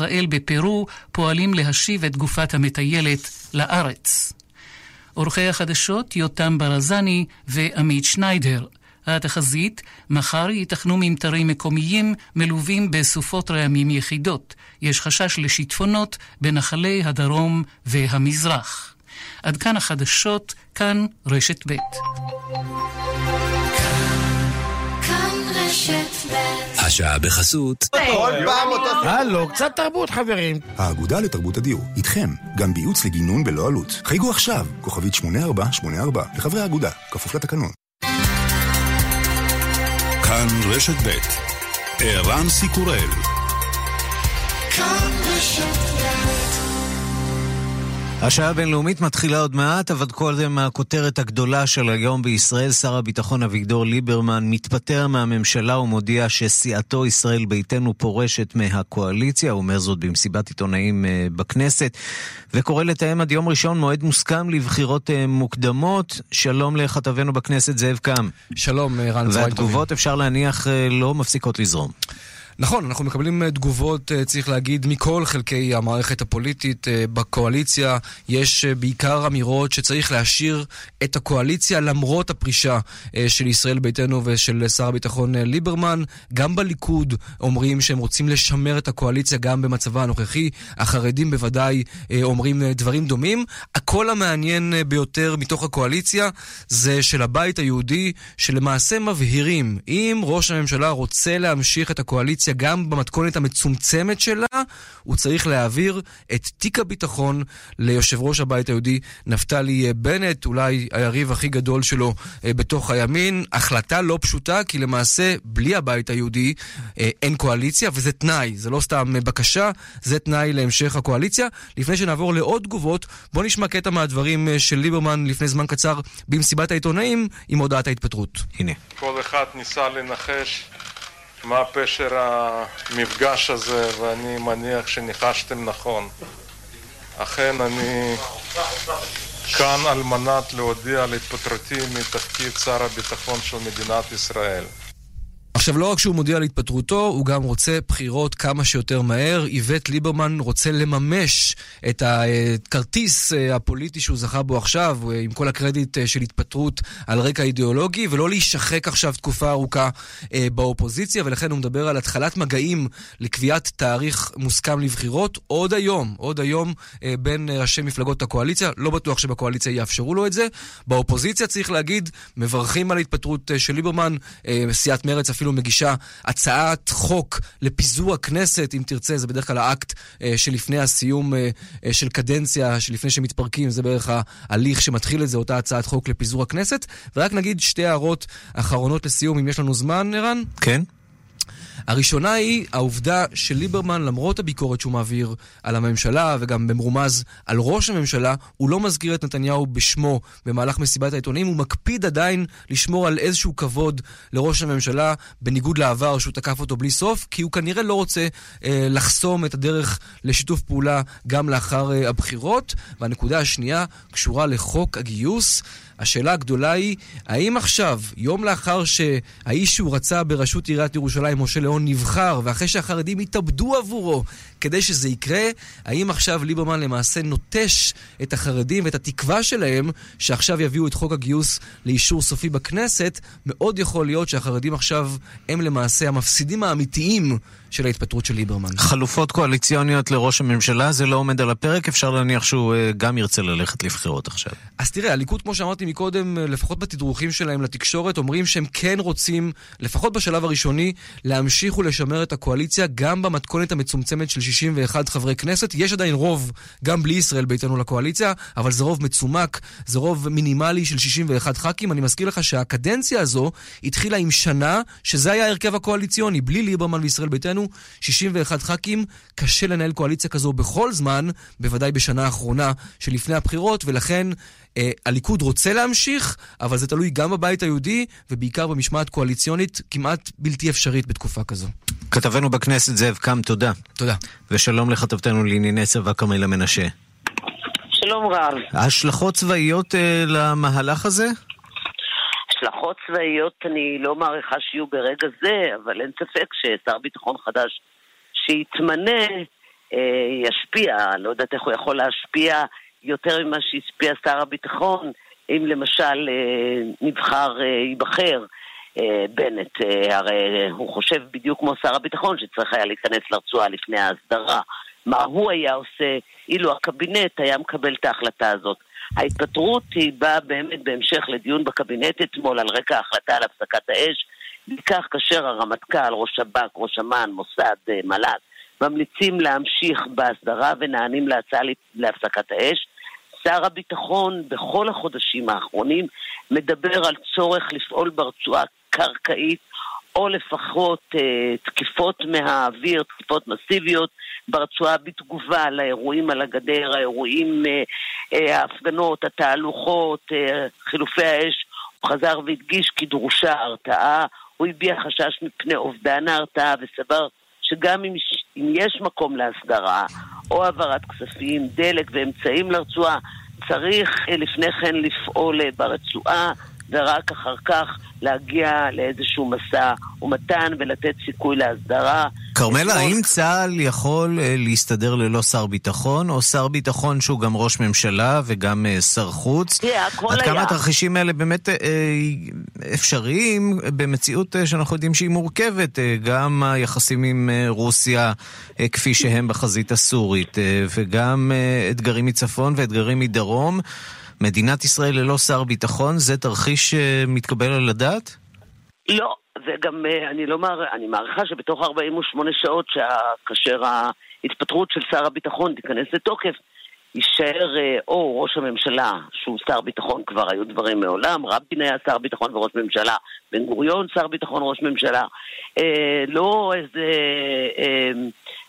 ישראל בפרו פועלים להשיב את גופת המטיילת לארץ. עורכי החדשות יותם ברזני ועמית שניידר. התחזית, מחר ייתכנו ממטרים מקומיים מלווים בסופות רעמים יחידות. יש חשש לשיטפונות בנחלי הדרום והמזרח. עד כאן החדשות, כאן רשת ב'. השעה בחסות. כל פעם אותו... הלו, קצת תרבות חברים. האגודה לתרבות הדיור, איתכם, גם בייעוץ לגינון בלא עלות. חייגו עכשיו, כוכבית 8484, לחברי האגודה, כפוף לתקנון. כאן רשת ב' ערן סיקורל כאן רשת השעה הבינלאומית מתחילה עוד מעט, אבל קודם הכותרת הגדולה של היום בישראל, שר הביטחון אביגדור ליברמן מתפטר מהממשלה ומודיע שסיעתו ישראל ביתנו פורשת מהקואליציה, הוא אומר זאת במסיבת עיתונאים אה, בכנסת, וקורא לתאם עד יום ראשון מועד מוסכם לבחירות אה, מוקדמות. שלום לכתבנו בכנסת זאב קם. שלום אה, רן, והתגובות אפשר להניח לא מפסיקות לזרום. נכון, אנחנו מקבלים אה, תגובות, אה, צריך להגיד, מכל חלקי המערכת הפוליטית. אה, בקואליציה יש בעיקר אמירות שצריך להשאיר את הקואליציה למרות הפרישה של ישראל ביתנו ושל שר הביטחון ליברמן. גם בליכוד אומרים שהם רוצים לשמר את הקואליציה גם במצבה הנוכחי. החרדים בוודאי אומרים דברים דומים. הקול המעניין ביותר מתוך הקואליציה זה של הבית היהודי, שלמעשה מבהירים, אם ראש הממשלה רוצה להמשיך את הקואליציה הקואליציה, גם במתכונת המצומצמת שלה, הוא צריך להעביר את תיק הביטחון ליושב ראש הבית היהודי נפתלי בנט, אולי היריב הכי גדול שלו אה, בתוך הימין. החלטה לא פשוטה, כי למעשה, בלי הבית היהודי אה, אין קואליציה, וזה תנאי, זה לא סתם בקשה, זה תנאי להמשך הקואליציה. לפני שנעבור לעוד תגובות, בואו נשמע קטע מהדברים אה, של ליברמן לפני זמן קצר במסיבת העיתונאים עם הודעת ההתפטרות. הנה. כל אחד ניסה לנחש מה פשר המפגש הזה, ואני מניח שניחשתם נכון. אכן אני כאן על מנת להודיע על התפטרותי מתפקיד שר הביטחון של מדינת ישראל. עכשיו, לא רק שהוא מודיע על התפטרותו, הוא גם רוצה בחירות כמה שיותר מהר. איווט ליברמן רוצה לממש את הכרטיס אה, הפוליטי שהוא זכה בו עכשיו, אה, עם כל הקרדיט אה, של התפטרות על רקע אידיאולוגי, ולא להישחק עכשיו תקופה ארוכה באופוזיציה, ולכן הוא מדבר על התחלת מגעים לקביעת תאריך מוסכם לבחירות עוד היום, עוד היום בין ראשי מפלגות הקואליציה. לא בטוח שבקואליציה יאפשרו לו את זה. באופוזיציה, צריך להגיד, מברכים על ההתפטרות של ליברמן, סיעת מרצ אפילו מגישה הצעת חוק לפיזור הכנסת, אם תרצה, זה בדרך כלל האקט אה, שלפני הסיום אה, אה, של קדנציה, שלפני שמתפרקים, זה בערך ההליך שמתחיל את זה, אותה הצעת חוק לפיזור הכנסת. ורק נגיד שתי הערות אחרונות לסיום, אם יש לנו זמן, ערן? כן. הראשונה היא העובדה שליברמן, למרות הביקורת שהוא מעביר על הממשלה, וגם במרומז על ראש הממשלה, הוא לא מזכיר את נתניהו בשמו במהלך מסיבת העיתונאים, הוא מקפיד עדיין לשמור על איזשהו כבוד לראש הממשלה, בניגוד לעבר שהוא תקף אותו בלי סוף, כי הוא כנראה לא רוצה אה, לחסום את הדרך לשיתוף פעולה גם לאחר אה, הבחירות. והנקודה השנייה קשורה לחוק הגיוס. השאלה הגדולה היא, האם עכשיו, יום לאחר שהאיש שהוא רצה בראשות עיריית ירושלים, משה ליאון, נבחר, ואחרי שהחרדים התאבדו עבורו כדי שזה יקרה, האם עכשיו ליברמן למעשה נוטש את החרדים ואת התקווה שלהם שעכשיו יביאו את חוק הגיוס לאישור סופי בכנסת? מאוד יכול להיות שהחרדים עכשיו הם למעשה המפסידים האמיתיים של ההתפטרות של ליברמן. חלופות קואליציוניות לראש הממשלה, זה לא עומד על הפרק? אפשר להניח שהוא uh, גם ירצה ללכת לבחירות עכשיו. אז תראה, הליכוד, כמו שאמרתי מקודם, אה, לפחות בתדרוכים שלהם לתקשורת, אומרים שהם כן רוצים, לפחות בשלב הראשוני, להמשיך ולשמר את הקואליציה גם במתכונת המצומצמת של 61 חברי כנסת. יש עדיין רוב, גם בלי ישראל ביתנו לקואליציה, אבל זה רוב מצומק, זה רוב מינימלי של 61 ח"כים. אני מזכיר לך שהקדנציה הזו התחילה עם שנה, שזה היה ההרכב הקואליציוני, בלי ליברמן וישראל ביתנו, 61 ח"כים. קשה לנהל קואליציה כזו בכל זמן, בוודאי בשנה האחרונה שלפני הבחירות, ולכן... אה, הליכוד רוצה להמשיך, אבל זה תלוי גם בבית היהודי, ובעיקר במשמעת קואליציונית כמעט בלתי אפשרית בתקופה כזו. כתבנו בכנסת זאב קם, תודה. תודה. ושלום לכתבתנו לענייני צבא כרמלה מנשה. שלום רב. השלכות צבאיות אה, למהלך הזה? השלכות צבאיות אני לא מעריכה שיהיו ברגע זה, אבל אין ספק ששר ביטחון חדש שיתמנה ישפיע, לא יודעת איך הוא יכול להשפיע יותר ממה שהשפיע שר הביטחון, אם למשל נבחר, ייבחר. בנט, הרי הוא חושב בדיוק כמו שר הביטחון שצריך היה להיכנס לרצועה לפני ההסדרה. מה הוא היה עושה אילו הקבינט היה מקבל את ההחלטה הזאת. ההתפטרות היא באה באמת בהמשך לדיון בקבינט אתמול על רקע ההחלטה על הפסקת האש, בעיקר כאשר הרמטכ"ל, ראש שב"כ, ראש אמ"ן, מוסד, אה, מל"ג, ממליצים להמשיך בהסדרה ונענים להצעה להפסקת האש. שר הביטחון בכל החודשים האחרונים מדבר על צורך לפעול ברצועה קרקעית או לפחות אה, תקיפות מהאוויר, תקיפות מסיביות ברצועה בתגובה לאירועים על הגדר, האירועים, אה, אה, ההפגנות, התהלוכות, חילופי האש. הוא חזר והדגיש כי דרושה הרתעה. הוא הביע חשש מפני אובדן ההרתעה וסבר שגם אם, אם יש מקום להסדרה או העברת כספים, דלק ואמצעים לרצועה, צריך לפני כן לפעול ברצועה ורק אחר כך להגיע לאיזשהו משא ומתן ולתת סיכוי להסדרה. כרמלה, האם צה"ל יכול אה, להסתדר ללא שר ביטחון, או שר ביטחון שהוא גם ראש ממשלה וגם אה, שר חוץ? תראה, הכל היה. עד כמה התרחישים האלה באמת אה, אפשריים במציאות שאנחנו יודעים שהיא מורכבת, גם היחסים עם רוסיה כפי שהם בחזית הסורית, וגם אתגרים מצפון ואתגרים מדרום. מדינת ישראל ללא שר ביטחון, זה תרחיש מתקבל על הדעת? לא, וגם אה, אני לא מער... אני מעריכה שבתוך 48 שעות, כאשר ההתפטרות של שר הביטחון תיכנס לתוקף, יישאר אה, או ראש הממשלה, שהוא שר ביטחון, כבר היו דברים מעולם, רבין היה שר ביטחון וראש ממשלה, בן גוריון שר ביטחון וראש ממשלה, אה, לא איזה אה,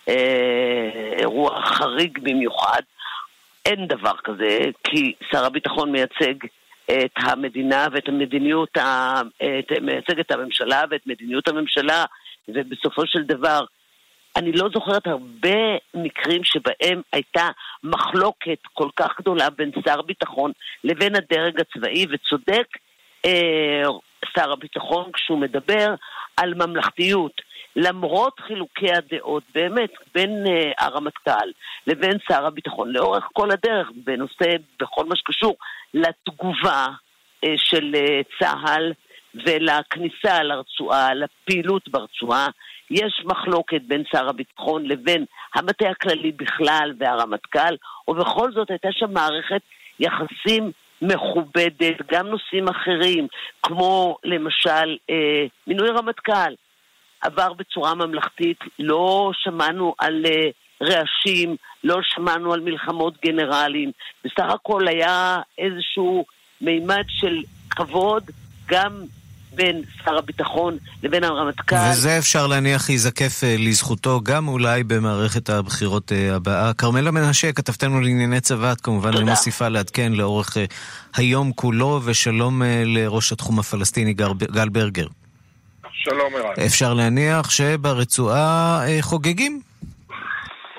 אה, אירוע חריג במיוחד, אין דבר כזה, כי שר הביטחון מייצג את המדינה ואת המדיניות, את, מייצג את הממשלה ואת מדיניות הממשלה, ובסופו של דבר, אני לא זוכרת הרבה מקרים שבהם הייתה מחלוקת כל כך גדולה בין שר ביטחון לבין הדרג הצבאי, וצודק אה, שר הביטחון כשהוא מדבר על ממלכתיות. למרות חילוקי הדעות, באמת, בין uh, הרמטכ"ל לבין שר הביטחון, לאורך כל הדרך, בנושא, בכל מה שקשור לתגובה uh, של uh, צה"ל ולכניסה לרצועה, לפעילות ברצועה, יש מחלוקת בין שר הביטחון לבין המטה הכללי בכלל והרמטכ"ל, ובכל זאת הייתה שם מערכת יחסים מכובדת, גם נושאים אחרים, כמו למשל אה, מינוי רמטכ"ל. עבר בצורה ממלכתית, לא שמענו על uh, רעשים, לא שמענו על מלחמות גנרלים. בסך הכל היה איזשהו מימד של כבוד גם בין שר הביטחון לבין הרמטכ"ל. וזה אפשר להניח ייזקף uh, לזכותו גם אולי במערכת הבחירות uh, הבאה. כרמלה מנשה, כתבתנו לענייני צבא, את כמובן אני מוסיפה לעדכן לאורך היום כולו, ושלום לראש התחום הפלסטיני גל ברגר. שלום ערן. אפשר להניח שברצועה אה, חוגגים?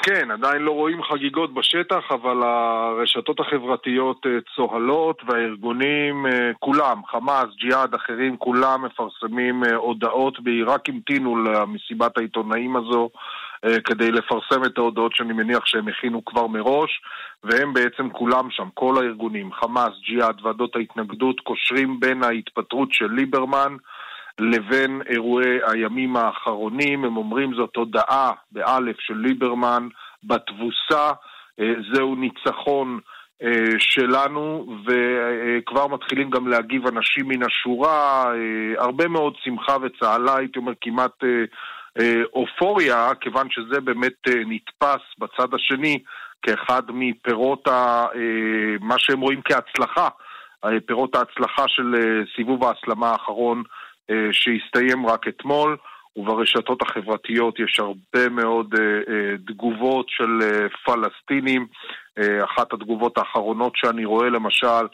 כן, עדיין לא רואים חגיגות בשטח, אבל הרשתות החברתיות אה, צוהלות והארגונים, אה, כולם, חמאס, ג'יהאד, אחרים, כולם מפרסמים הודעות, רק המתינו למסיבת העיתונאים הזו כדי לפרסם את ההודעות שאני מניח שהם הכינו כבר מראש, והם בעצם כולם שם, כל הארגונים, חמאס, ג'יהאד, ועדות ההתנגדות, קושרים בין ההתפטרות של ליברמן לבין אירועי הימים האחרונים. הם אומרים זאת הודעה, באלף, של ליברמן בתבוסה. אה, זהו ניצחון אה, שלנו, וכבר מתחילים גם להגיב אנשים מן השורה, אה, הרבה מאוד שמחה וצהלה, הייתי אומר כמעט אופוריה, כיוון שזה באמת נתפס בצד השני כאחד מפירות ה, מה שהם רואים כהצלחה, פירות ההצלחה של סיבוב ההסלמה האחרון אה, שהסתיים רק אתמול, וברשתות החברתיות יש הרבה מאוד אה, אה, תגובות של פלסטינים. אחת התגובות האחרונות שאני רואה למשל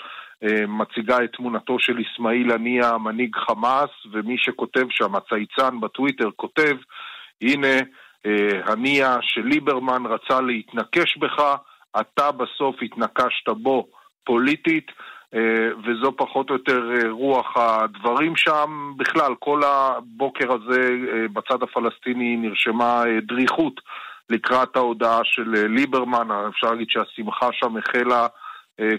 מציגה את תמונתו של אסמאעיל הנייה, מנהיג חמאס, ומי שכותב שם, הצייצן בטוויטר, כותב, הנה, הנייה שליברמן רצה להתנקש בך, אתה בסוף התנקשת בו פוליטית. אה, וזו פחות או יותר אה, רוח הדברים שם. בכלל, כל הבוקר הזה אה, בצד הפלסטיני נרשמה דריכות לקראת ההודעה של ליברמן, אפשר להגיד שהשמחה שם החלה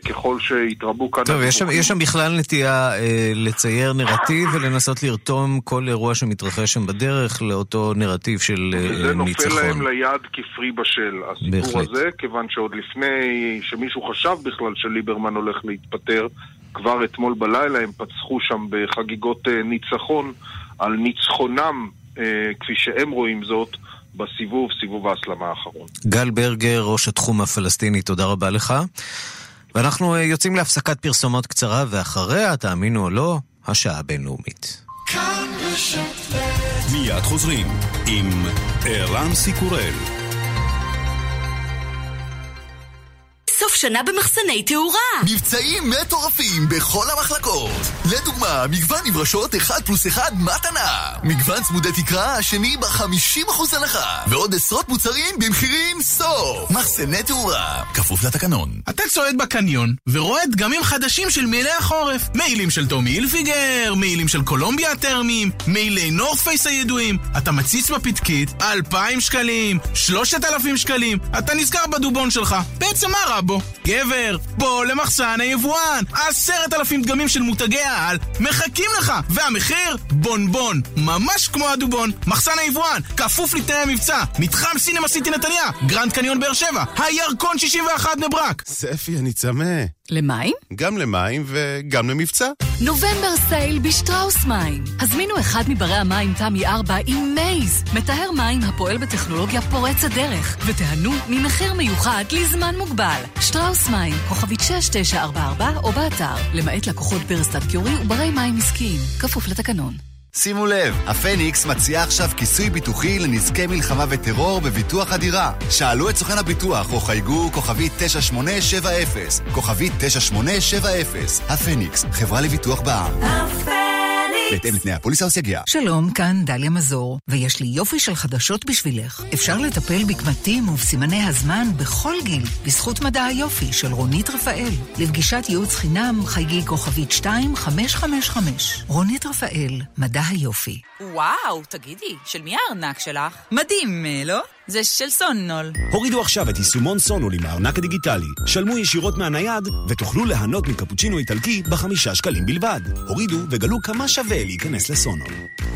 ככל שהתרבו כאן... טוב, יש שם, יש שם בכלל נטייה אה, לצייר נרטיב ולנסות לרתום כל אירוע שמתרחש שם בדרך לאותו נרטיב של אה, ניצחון. וזה נופל להם ליד כפרי בשל, הסיפור בהחלט. הזה, כיוון שעוד לפני שמישהו חשב בכלל שליברמן הולך להתפטר, כבר אתמול בלילה הם פצחו שם בחגיגות אה, ניצחון על ניצחונם, אה, כפי שהם רואים זאת, בסיבוב, סיבוב ההסלמה האחרון. גל ברגר, ראש התחום הפלסטיני, תודה רבה לך. ואנחנו אה, יוצאים להפסקת פרסומות קצרה, ואחריה, תאמינו או לא, השעה הבינלאומית. מיד חוזרים עם ערן סיקורל. סוף שנה במחסני תאורה. מבצעים מטורפים בכל המחלקות. לדוגמה, מגוון נברשות 1 פלוס 1 מתנה. מגוון צמודי תקרה השני ב-50% הנחה. ועוד עשרות מוצרים במחירים סוף. מחסני תאורה, כפוף לתקנון. אתה צועד בקניון ורואה דגמים חדשים של מעילי החורף. מעילים של טומי אילפיגר, מעילים של קולומביה הטרמיים, מעילי נורפייס הידועים. אתה מציץ בפתקית, 2,000 שקלים, 3,000 שקלים. אתה נזכר בדובון שלך. בעצם מה רע בו? גבר, בוא למחסן היבואן! עשרת אלפים דגמים של מותגי העל מחכים לך! והמחיר? בונבון! ממש כמו הדובון! מחסן היבואן! כפוף לתנאי המבצע! מתחם סינמה סיטי נתניה! גרנד קניון באר שבע! הירקון 61 בני ברק! ספי, אני צמא. למים? גם למים וגם למבצע. נובמבר sale בשטראוס מים. הזמינו אחד מברי המים תמי 4 עם מייז, מטהר מים הפועל בטכנולוגיה פורצת דרך, ותיהנו ממחיר מיוחד לזמן מוגבל. שטראוס מים, כוכבית 6944 או באתר, למעט לקוחות ברסטאט קיורי וברי מים עסקיים, כפוף לתקנון. שימו לב, הפניקס מציעה עכשיו כיסוי ביטוחי לנזקי מלחמה וטרור בביטוח הדירה. שאלו את סוכן הביטוח או חייגו כוכבית 9870, כוכבית 9870. הפניקס, חברה לביטוח בע"מ. בהתאם לתנאי הפוליסה או סייגיה. שלום, כאן דליה מזור, ויש לי יופי של חדשות בשבילך. אפשר לטפל בקמטים ובסימני הזמן בכל גיל, בזכות מדע היופי של רונית רפאל. לפגישת ייעוץ חינם, חייגי כוכבית 2555. רונית רפאל, מדע היופי. וואו, תגידי, של מי הארנק שלך? מדהים, לא? זה של סונול. הורידו עכשיו את יישומון סונול עם הארנק הדיגיטלי. שלמו ישירות מהנייד, ותוכלו ליהנות מקפוצ'ינו איטלקי בחמישה שקלים בלבד. הורידו וגלו כמה שווה להיכנס לסונול.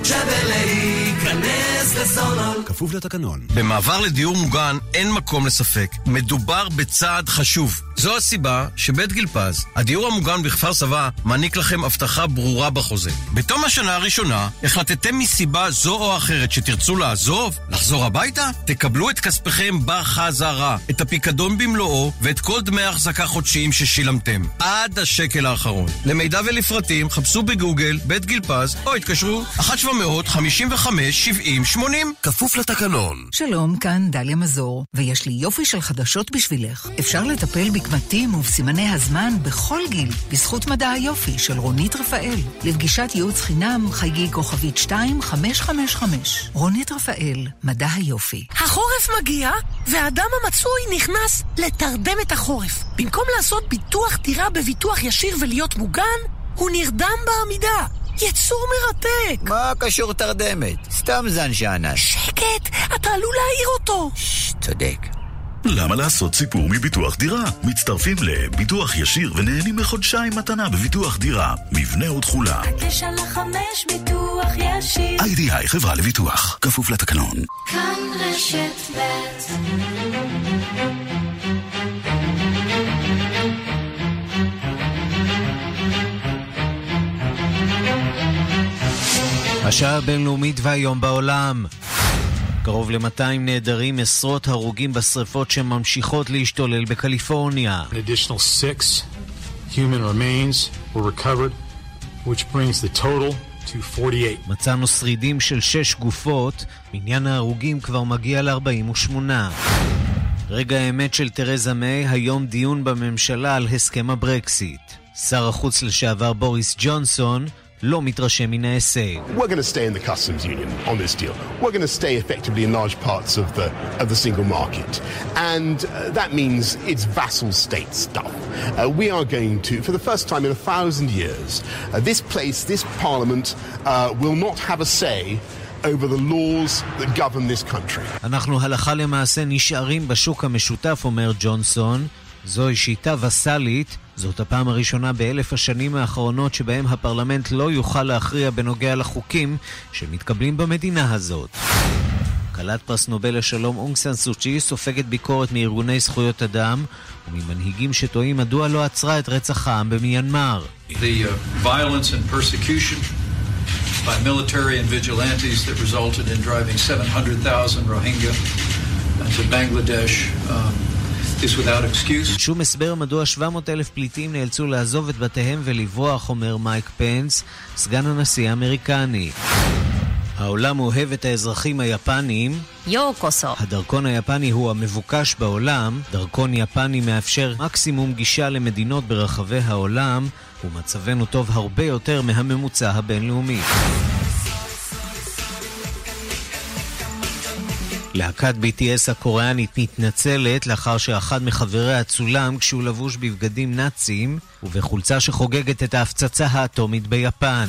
שווה להיכנס לסונול. כפוף לתקנון. במעבר לדיור מוגן אין מקום לספק. מדובר בצעד חשוב. זו הסיבה שבית גיל פז, הדיור המוגן בכפר סבא, מעניק לכם הבטחה ברורה בחוזה. בתום השנה הראשונה, החלטתם מסיבה זו או אחרת שתרצו לעזוב, לחזור הביתה, תקבלו את כספיכם בחזרה, את הפיקדון במלואו ואת כל דמי ההחזקה חודשיים ששילמתם, עד השקל האחרון. למידע ולפרטים חפשו בגוגל בית גיל פז או התקשרו 1-755-70-80 כפוף לתקנון. שלום, כאן דליה מזור, ויש לי יופי של חדשות בשבילך. אפשר לטפל בקמטים ובסימני הזמן בכל גיל, בזכות מדע היופי של רונית רפאל. לפגישת ייעוץ חינם חייגי כוכבית 2555. רונית רפאל, מדע היופי. החורף מגיע, והאדם המצוי נכנס לתרדם את החורף. במקום לעשות ביטוח דירה בביטוח ישיר ולהיות מוגן, הוא נרדם בעמידה. יצור מרתק! מה קשור תרדמת? סתם זן שאנן. שקט! אתה עלול להעיר אותו! ששש, צודק. למה לעשות סיפור מביטוח דירה? מצטרפים לביטוח ישיר ונהנים מחודשיים מתנה בביטוח דירה. מבנה ותכולה. הקשר לחמש ביטוח ישיר. איי-די-איי חברה לביטוח. כפוף לתקנון. כאן רשת ב' השעה הבינלאומית והיום בעולם. קרוב ל-200 נעדרים, עשרות הרוגים בשרפות שממשיכות להשתולל בקליפורניה. מצאנו שרידים של שש גופות, מניין ההרוגים כבר מגיע ל-48. רגע האמת של תרזה מיי, היום דיון בממשלה על הסכם הברקסיט. שר החוץ לשעבר בוריס ג'ונסון לא מתרשם מן ההישג. We're going to stay in the customs union on this deal. We're going to stay effectively in large parts of the, of the single market. And uh, that means it's vassal state stuff. Uh, we are going to, for the first time in a thousand years, uh, this place, this parliament, uh, will not have a say over the laws that govern this country. אנחנו הלכה למעשה נשארים בשוק המשותף, אומר ג'ונסון. זוהי שיטה וסאלית, זאת הפעם הראשונה באלף השנים האחרונות שבהם הפרלמנט לא יוכל להכריע בנוגע לחוקים שמתקבלים במדינה הזאת. כלת פרס נובל לשלום אונג סן סוצ'י סופגת ביקורת מארגוני זכויות אדם וממנהיגים שתוהים מדוע לא עצרה את רצח העם במיינמר. The uh, violence and persecution by military and vigilantes that resulted in driving 700,000 Rohingya to Bangladesh um. שום הסבר מדוע 700 אלף פליטים נאלצו לעזוב את בתיהם ולברוח, אומר מייק פנס, סגן הנשיא האמריקני. העולם אוהב את האזרחים היפנים. יו-קוסו. הדרכון היפני הוא המבוקש בעולם. דרכון יפני מאפשר מקסימום גישה למדינות ברחבי העולם, ומצבנו טוב הרבה יותר מהממוצע הבינלאומי. להקת BTS הקוריאנית מתנצלת לאחר שאחד מחבריה צולם כשהוא לבוש בבגדים נאציים ובחולצה שחוגגת את ההפצצה האטומית ביפן.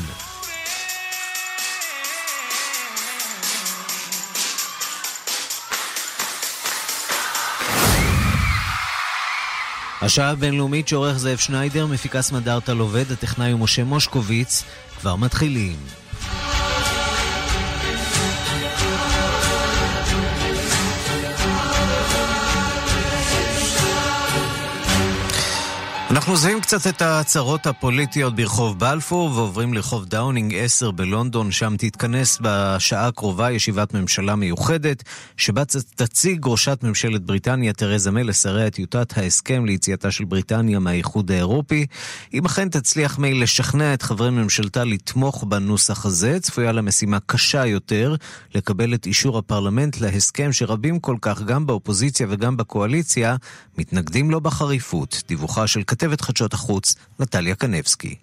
השעה הבינלאומית שעורך זאב שניידר, מפיקה סמדארטה לובד, הטכנאי הוא משה מושקוביץ, כבר מתחילים. אנחנו עוזבים קצת את ההצהרות הפוליטיות ברחוב בלפור ועוברים לרחוב דאונינג 10 בלונדון, שם תתכנס בשעה הקרובה ישיבת ממשלה מיוחדת, שבה תציג ראשת ממשלת בריטניה תרזה מיי לשרי את טיוטת ההסכם ליציאתה של בריטניה מהאיחוד האירופי. אם אכן תצליח מיי לשכנע את חברי ממשלתה לתמוך בנוסח הזה, צפויה לה משימה קשה יותר לקבל את אישור הפרלמנט להסכם שרבים כל כך, גם באופוזיציה וגם בקואליציה, מתנגדים לו בחריפות. דיווחה של כתבת חדשות החוץ, נטליה קנבסקי.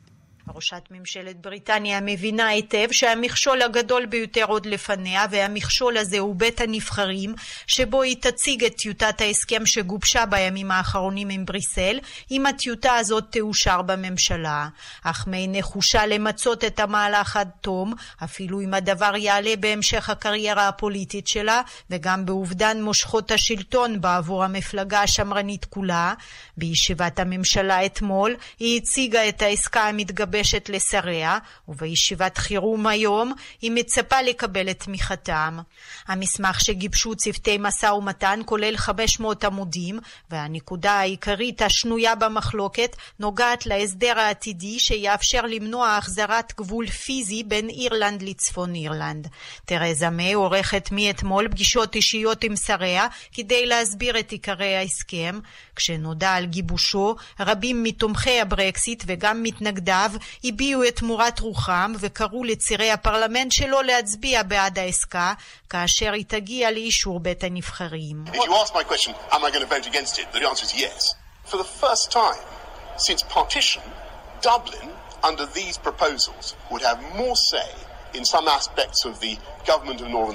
ראשת ממשלת בריטניה מבינה היטב שהמכשול הגדול ביותר עוד לפניה והמכשול הזה הוא בית הנבחרים שבו היא תציג את טיוטת ההסכם שגובשה בימים האחרונים עם בריסל אם הטיוטה הזאת תאושר בממשלה. אך מי נחושה למצות את המהלך עד תום אפילו אם הדבר יעלה בהמשך הקריירה הפוליטית שלה וגם באובדן מושכות השלטון בעבור המפלגה השמרנית כולה. בישיבת הממשלה אתמול היא הציגה את העסקה המתגבשת מתגבשת לשריה, ובישיבת חירום היום היא מצפה לקבל את תמיכתם. המסמך שגיבשו צוותי משא ומתן כולל 500 עמודים, והנקודה העיקרית השנויה במחלוקת נוגעת להסדר העתידי שיאפשר למנוע החזרת גבול פיזי בין אירלנד לצפון אירלנד. תרזה מיי עורכת מאתמול פגישות אישיות עם שריה כדי להסביר את עיקרי ההסכם. כשנודע על גיבושו, רבים מתומכי הברקסיט וגם מתנגדיו הביעו את תמורת רוחם וקראו לצירי הפרלמנט שלו להצביע בעד העסקה, כאשר היא תגיע לאישור בית הנבחרים.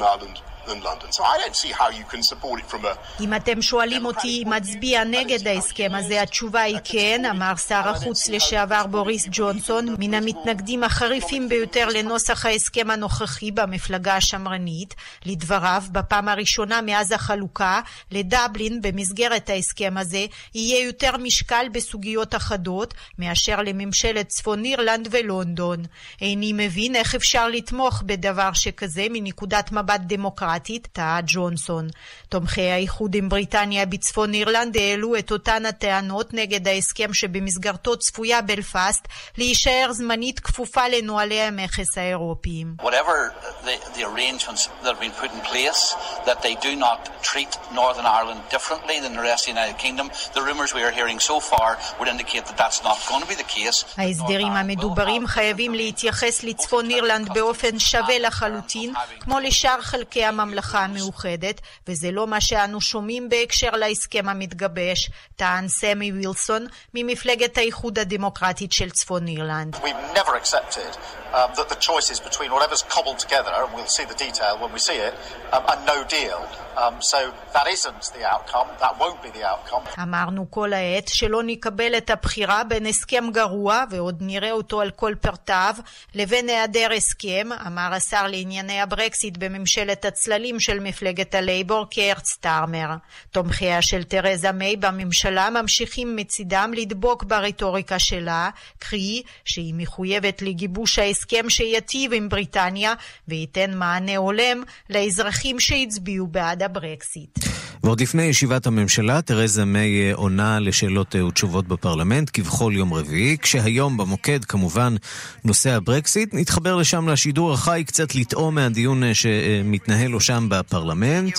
Ireland than London. So I don't see how you can support it from a... אם אתם שואלים אותי אם מצביע נגד ההסכם הזה, התשובה היא כן, אמר שר החוץ לשעבר בוריס ג'ונסון, מן המתנגדים החריפים ביותר לנוסח ההסכם הנוכחי במפלגה השמרנית. לדבריו, בפעם הראשונה מאז החלוקה, לדבלין במסגרת ההסכם הזה יהיה יותר משקל בסוגיות אחדות מאשר לממשלת צפון אירלנד ולונדון. איני מבין איך אפשר לתמוך בדבר שכזה מנקודת מבט דמוקרטית. דמוקרטית, טעה ג'ונסון. תומכי האיחוד עם בריטניה בצפון אירלנד העלו את אותן הטענות נגד ההסכם שבמסגרתו צפויה בלפאסט להישאר זמנית כפופה לנוהלי המכס האירופיים. Whatever the, the arrangements that have been put in place, that they do not treat Northern Ireland differently than the rest of the United Kingdom, the rumours we are hearing so far would indicate that that's not going to be the case. ההסדרים המדוברים חייבים להתייחס לצפון אירלנד באופן שווה לחלוטין, כמו לשאר חלקי המ... הממלכה המאוחדת, וזה לא מה שאנו שומעים בהקשר להסכם המתגבש, טען סמי וילסון ממפלגת האיחוד הדמוקרטית של צפון אירלנד. Um, um. Um. אמרנו כל העת שלא נקבל את הבחירה בין הסכם גרוע, ועוד נראה אותו על כל פרטיו, לבין היעדר הסכם, אמר השר לענייני הברקסיט בממשלת הצללים של מפלגת הלייבור קרט סטארמר. תומכיה של תרזה מיי בממשלה ממשיכים מצידם לדבוק ברטוריקה שלה, קרי שהיא מחויבת לגיבוש ההסכם שיטיב עם בריטניה וייתן מענה הולם לאזרחים שהצביעו בעד הברקסיט. ועוד לפני ישיבת הממשלה, תרזה מיי אה, עונה לשאלות אה, ותשובות בפרלמנט כבכל יום רביעי, כשהיום במוקד כמובן נושא הברקסיט. נתחבר לשם לשידור החי קצת לטעום מהדיון אה, שמתנהל לו שם בפרלמנט.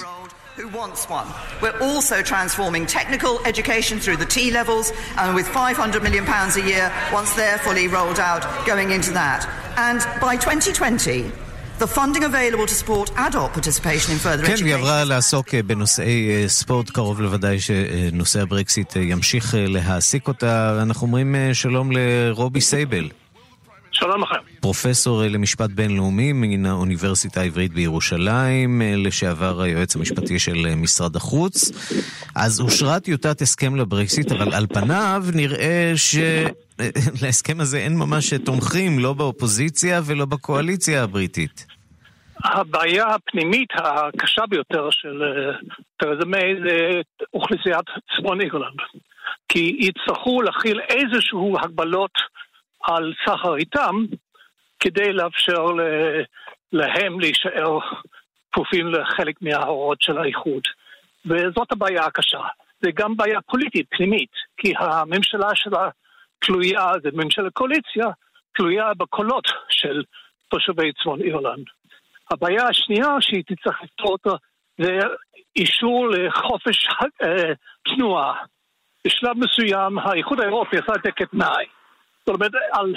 who wants one. We're also transforming technical education through the T levels and with 500 million pounds a year once they're fully rolled out going into that. And by 2020 The funding available to support adult participation in further כן, education. היא עברה לעסוק אה, בנושאי אה, ספורט, קרוב לוודאי שנושא הברקסיט אה, ימשיך אה, להעסיק אותה. אנחנו אומרים אה, שלום לרובי סייבל. שלום לכם. פרופסור אה, למשפט בינלאומי מן האוניברסיטה העברית בירושלים, אה, לשעבר היועץ המשפטי של אה, משרד החוץ. אז אושרה טיוטת הסכם לברקסיט, אבל על פניו נראה שלהסכם הזה אין ממש תומכים, לא באופוזיציה ולא בקואליציה הבריטית. הבעיה הפנימית הקשה ביותר של תרזה מיי זה אוכלוסיית צפון אירלנד. כי יצטרכו להכיל איזשהו הגבלות על סחר איתם כדי לאפשר להם להישאר כפופים לחלק מההוראות של האיחוד. וזאת הבעיה הקשה. זה גם בעיה פוליטית פנימית, כי הממשלה שלה תלויה, זה ממשלת קואליציה, תלויה בקולות של תושבי צפון אירלנד. הבעיה השנייה שהיא תצטרך לפתור אותה זה אישור לחופש אה, תנועה. בשלב מסוים האיחוד האירופי עשה את זה כתנאי. זאת אומרת, על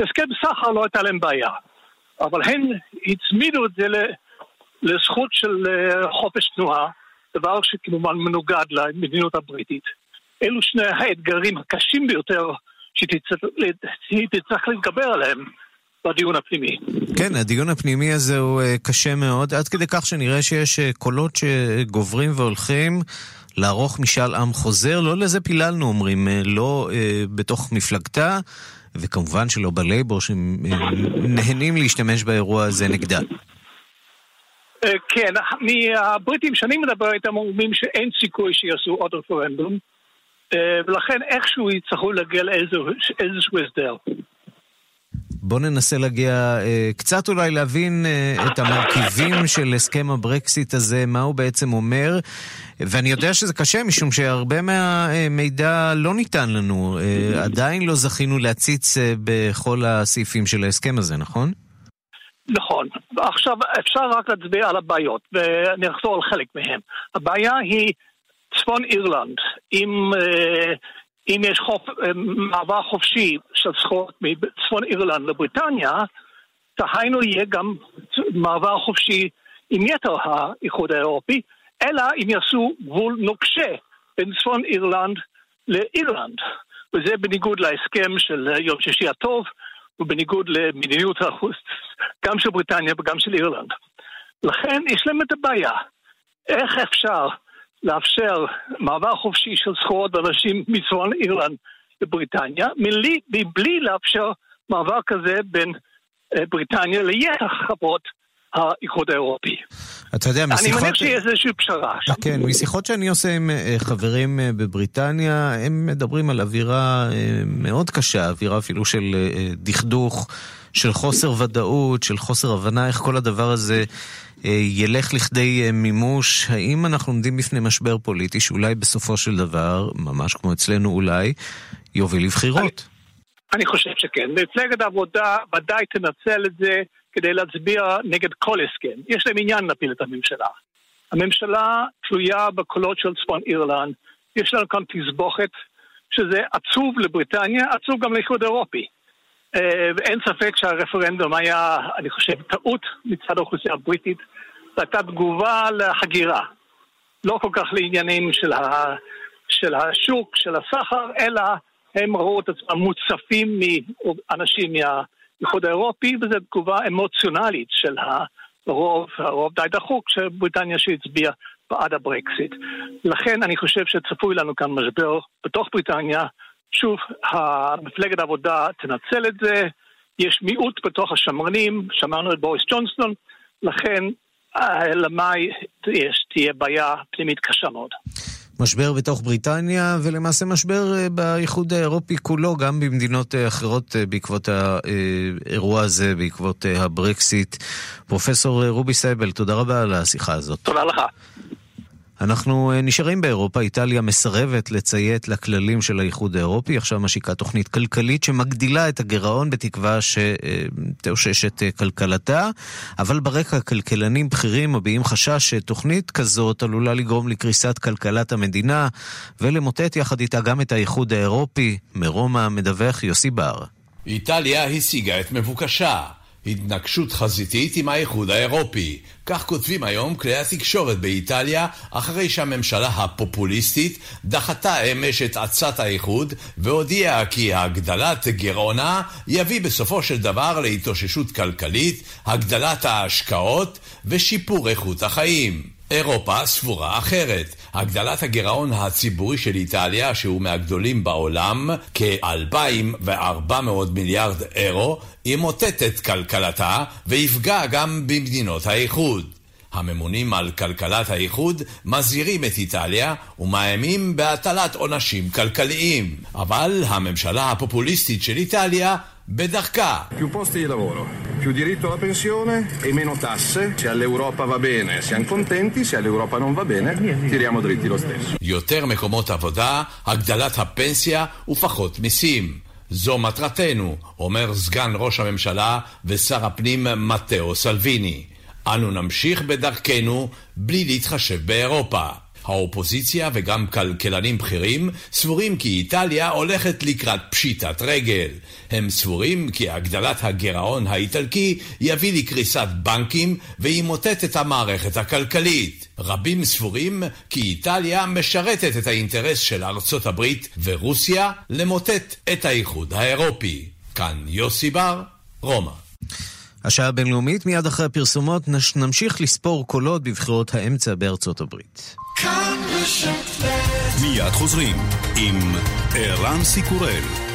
הסכם סחר לא הייתה להם בעיה, אבל הם הצמידו את זה לזכות של אה, חופש תנועה, דבר שכמובן מנוגד למדיניות הבריטית. אלו שני האתגרים הקשים ביותר שהיא תצטרך- שהיא תצטרך להתגבר עליהם בדיון הפנימי. כן, הדיון הפנימי הזה הוא אה, קשה מאוד, עד כדי כך שנראה שיש אה, קולות שגוברים והולכים לערוך משאל עם חוזר. לא לזה פיללנו, אומרים, אה, לא אה, בתוך מפלגתה, וכמובן שלא בלייבור, שנהנים להשתמש באירוע הזה נגדה. אה, כן, מהבריטים שאני מדבר איתם אומרים שאין סיכוי שיעשו עוד רפרנדום, אה, ולכן איכשהו יצטרכו להגיע לאיזשהו הסדר. בואו ננסה להגיע, אה, קצת אולי להבין אה, את המרכיבים של הסכם הברקסיט הזה, מה הוא בעצם אומר. ואני יודע שזה קשה, משום שהרבה מהמידע לא ניתן לנו. אה, עדיין לא זכינו להציץ בכל הסעיפים של ההסכם הזה, נכון? נכון. עכשיו, אפשר רק להצביע על הבעיות, ואני אחזור על חלק מהן. הבעיה היא צפון אירלנד. אם, אה, אם יש חופ, אה, מעבר חופשי של סחורות מצפון אירלנד לבריטניה, דהיינו יהיה גם מעבר חופשי עם יתר האיחוד האירופי, אלא אם יעשו גבול נוקשה בין צפון אירלנד לאירלנד. וזה בניגוד להסכם של יום שישי הטוב, ובניגוד למדיניות החוץ גם של בריטניה וגם של אירלנד. לכן יש להם את הבעיה. איך אפשר לאפשר מעבר חופשי של סחורות ואנשים מצפון אירלנד לבריטניה, מבלי, מבלי לאפשר מעבר כזה בין אה, בריטניה ליתר חברות האיחוד האירופי. אתה יודע, אני משיחות... מניח שיש איזושהי פשרה. כן, משיחות שאני עושה עם אה, חברים אה, בבריטניה, הם מדברים על אווירה אה, מאוד קשה, אווירה אפילו של דכדוך, של חוסר ודאות, של חוסר הבנה איך כל הדבר הזה ילך לכדי אה, מימוש. האם אנחנו עומדים בפני משבר פוליטי שאולי בסופו של דבר, ממש כמו אצלנו אולי, יוביל לבחירות? אני חושב שכן. מפלגת העבודה ודאי תנצל את זה כדי להצביע נגד כל הסכם. יש להם עניין להפיל את הממשלה. הממשלה תלויה בקולות של צפון אירלנד. יש לנו כאן תסבוכת שזה עצוב לבריטניה, עצוב גם לאיחוד האירופי. אה, ואין ספק שהרפרנדום היה, אני חושב, טעות מצד האוכלוסייה הבריטית. זו הייתה תגובה לחגירה. לא כל כך לעניינים של, ה, של השוק, של הסחר, אלא הם ראו את עצמם מוצפים מאנשים מהאיחוד האירופי, וזו תגובה אמוציונלית של הרוב, הרוב די דחוק של בריטניה שהצביע בעד הברקסיט. לכן אני חושב שצפוי לנו כאן משבר בתוך בריטניה. שוב, מפלגת העבודה תנצל את זה, יש מיעוט בתוך השמרנים, שמענו את בוריס ג'ונסון, לכן למאי תהיה בעיה פנימית קשה מאוד. משבר בתוך בריטניה, ולמעשה משבר אה, באיחוד האירופי כולו, גם במדינות אה, אחרות אה, בעקבות האירוע הזה, בעקבות הברקסיט. פרופסור רובי סייבל, תודה רבה על השיחה הזאת. תודה לך. אנחנו אה, נשארים באירופה, איטליה מסרבת לציית לכללים של האיחוד האירופי, עכשיו משיקה תוכנית כלכלית שמגדילה את הגירעון בתקווה שתאושש את אה, כלכלתה, אבל ברקע כלכלנים בכירים מביעים חשש שתוכנית כזאת עלולה לגרום לקריסת כלכלת המדינה ולמוטט יחד איתה גם את האיחוד האירופי. מרומא מדווח יוסי בר. איטליה השיגה את מבוקשה. התנגשות חזיתית עם האיחוד האירופי. כך כותבים היום כלי התקשורת באיטליה, אחרי שהממשלה הפופוליסטית דחתה אמש את עצת האיחוד, והודיעה כי הגדלת גירעונה יביא בסופו של דבר להתאוששות כלכלית, הגדלת ההשקעות ושיפור איכות החיים. אירופה סבורה אחרת. הגדלת הגירעון הציבורי של איטליה, שהוא מהגדולים בעולם, כ-2,400 מיליארד אירו, ימוטט את כלכלתה ויפגע גם במדינות האיחוד. הממונים על כלכלת האיחוד מזהירים את איטליה ומאיימים בהטלת עונשים כלכליים. אבל הממשלה הפופוליסטית של איטליה בדרכה. Più posti di lavoro, più diritto alla pensione e meno tasse. Se all'Europa va bene siamo contenti, se all'Europa non va bene tiriamo dritti lo stesso. יותר מקומות עבודה, הגדלת הפנסיה ופחות מיסים. זו מטרתנו, אומר סגן ראש הממשלה ושר הפנים מתאו סלוויני. אנו נמשיך בדרכנו בלי להתחשב באירופה. האופוזיציה וגם כלכלנים בכירים סבורים כי איטליה הולכת לקראת פשיטת רגל. הם סבורים כי הגדלת הגירעון האיטלקי יביא לקריסת בנקים וימוטט את המערכת הכלכלית. רבים סבורים כי איטליה משרתת את האינטרס של ארצות הברית ורוסיה למוטט את האיחוד האירופי. כאן יוסי בר, רומא. השעה הבינלאומית, מיד אחרי הפרסומות נמשיך לספור קולות בבחירות האמצע בארצות הברית. מיד חוזרים עם ערן סיקורל.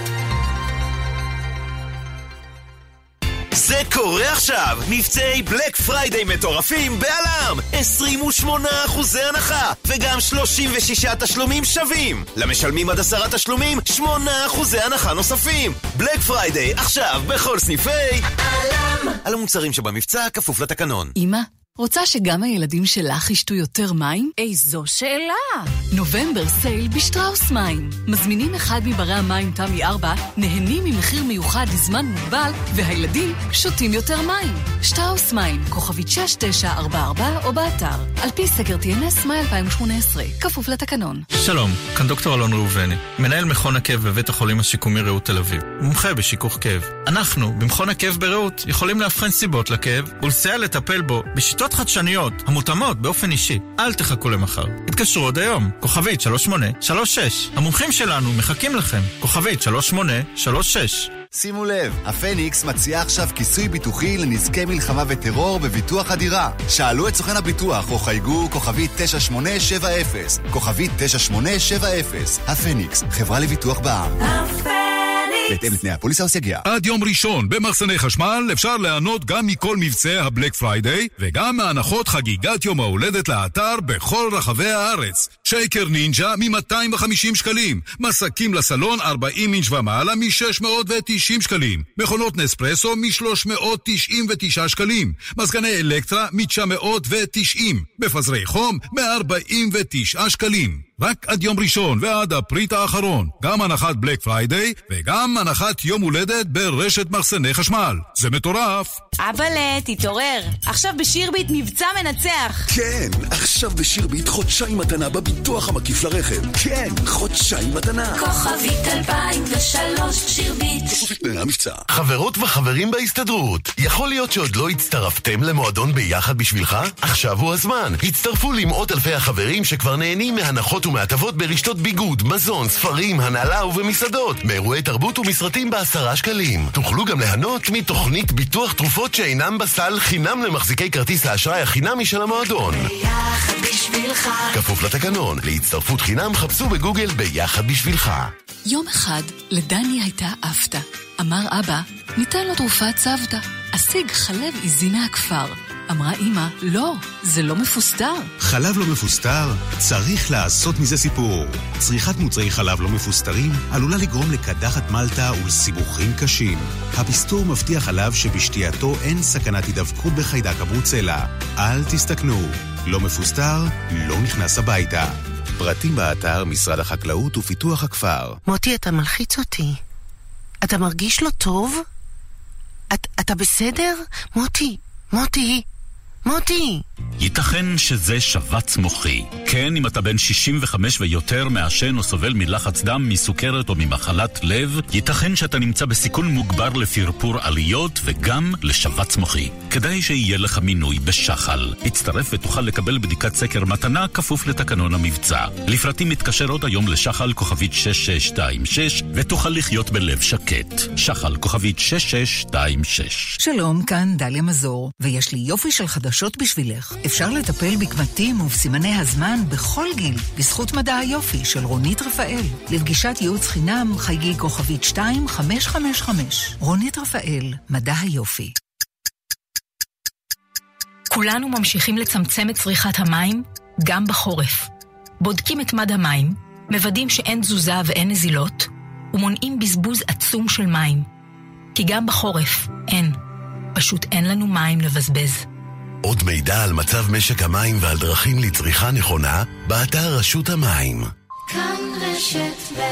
זה קורה עכשיו! מבצעי Black Friday מטורפים בעלם! 28 אחוזי הנחה, וגם 36 תשלומים שווים! למשלמים עד עשרה תשלומים, 8 אחוזי הנחה נוספים! Black Friday, עכשיו בכל סניפי... עלם! על המוצרים שבמבצע, כפוף לתקנון. אמא? רוצה שגם הילדים שלך ישתו יותר מים? איזו שאלה! נובמבר סייל בשטראוס מים. מזמינים אחד מברי המים תמי 4, נהנים ממחיר מיוחד לזמן מוגבל, והילדים שותים יותר מים. שטראוס מים, כוכבית 6944 או באתר. על פי סקר TNS מאי 2018, כפוף לתקנון. שלום, כאן דוקטור אלון ראובני, מנהל מכון הכאב בבית החולים השיקומי רעות תל אביב, מומחה בשיכוך כאב. אנחנו, במכון הכאב ברעות, יכולים לאבחן סיבות לכאב ולסייע לטפל בו בשיטות שיטות חדשניות, המותאמות באופן אישי. אל תחכו למחר. התקשרו עוד היום, כוכבית 3836. המומחים שלנו מחכים לכם, כוכבית 3836. שימו לב, הפניקס מציעה עכשיו כיסוי ביטוחי לנזקי מלחמה וטרור בביטוח הדירה. שאלו את סוכן הביטוח או חייגו כוכבית 9870, כוכבית 9870. הפניקס, חברה לביטוח בע"מ. הפניקס! בהתאם לתנאי הפוליסה וסייגיה. עד יום ראשון במחסני חשמל אפשר ליהנות גם מכל מבצעי ה Black Friday וגם מהנחות חגיגת יום ההולדת לאתר בכל רחבי הארץ. שייקר נינג'ה מ-250 שקלים, מסקים לסלון 40 אינץ' ומעלה מ-690 שקלים, מכונות נספרסו מ-399 שקלים, מזגני אלקטרה מ-990, מפזרי חום מ-49 שקלים. רק עד יום ראשון ועד הפריט האחרון. גם הנחת Black Friday וגם הנחת יום הולדת ברשת מחסני חשמל. זה מטורף! אבאלה, תתעורר. עכשיו בשירביט מבצע מנצח. כן, עכשיו בשירביט חודשיים מתנה בביטוח. המקיף לרכב. כן, חודשיים מתנה. כוכבית 2003 שירביט. חברות וחברים בהסתדרות, יכול להיות שעוד לא הצטרפתם למועדון ביחד בשבילך? עכשיו הוא הזמן. הצטרפו למאות אלפי החברים שכבר נהנים מהנחות ומהטבות ברשתות ביגוד, מזון, ספרים, הנעלה ובמסעדות, מאירועי תרבות ומסרטים בעשרה שקלים. תוכלו גם ליהנות מתוכנית ביטוח תרופות שאינם בסל חינם למחזיקי כרטיס האשראי החינמי של המועדון. ביחד בשבילך. כפוף לתקנון, להצטרפות חינם חפשו בגוגל ביחד בשבילך. יום אחד לדני הייתה אפתא. אמר אבא, ניתן לו תרופת צוותא. אשיג חלב עיזי מהכפר. אמרה אמא, לא, זה לא מפוסטר. חלב לא מפוסטר? צריך לעשות מזה סיפור. צריכת מוצרי חלב לא מפוסטרים עלולה לגרום לקדחת מלטה ולסיבוכים קשים. הפסטור מבטיח חלב שבשתייתו אין סכנת הידבקות בחיידק הברוצלה. אל תסתכנו. לא מפוסטר, לא נכנס הביתה. פרטים באתר משרד החקלאות ופיתוח הכפר. מוטי, אתה מלחיץ אותי. אתה מרגיש לא טוב? את, אתה בסדר? מוטי, מוטי, מוטי! ייתכן שזה שבץ מוחי. כן, אם אתה בן 65 ויותר מעשן או סובל מלחץ דם, מסוכרת או ממחלת לב, ייתכן שאתה נמצא בסיכון מוגבר לפרפור עליות וגם לשבץ מוחי. כדאי שיהיה לך מינוי בשחל. הצטרף ותוכל לקבל בדיקת סקר מתנה כפוף לתקנון המבצע. לפרטים מתקשר עוד היום לשחל כוכבית 6626 ותוכל לחיות בלב שקט. שחל כוכבית 6626 שלום, כאן דליה מזור, ויש לי יופי של חדשות בשבילך. אפשר לטפל בקמטים ובסימני הזמן בכל גיל, בזכות מדע היופי של רונית רפאל. לפגישת ייעוץ חינם, חייגי כוכבית 2555. רונית רפאל, מדע היופי. כולנו ממשיכים לצמצם את צריכת המים, גם בחורף. בודקים את מד המים, מוודאים שאין תזוזה ואין נזילות, ומונעים בזבוז עצום של מים. כי גם בחורף אין. פשוט אין לנו מים לבזבז. עוד מידע על מצב משק המים ועל דרכים לצריכה נכונה, באתר רשות המים. כאן רשת ב'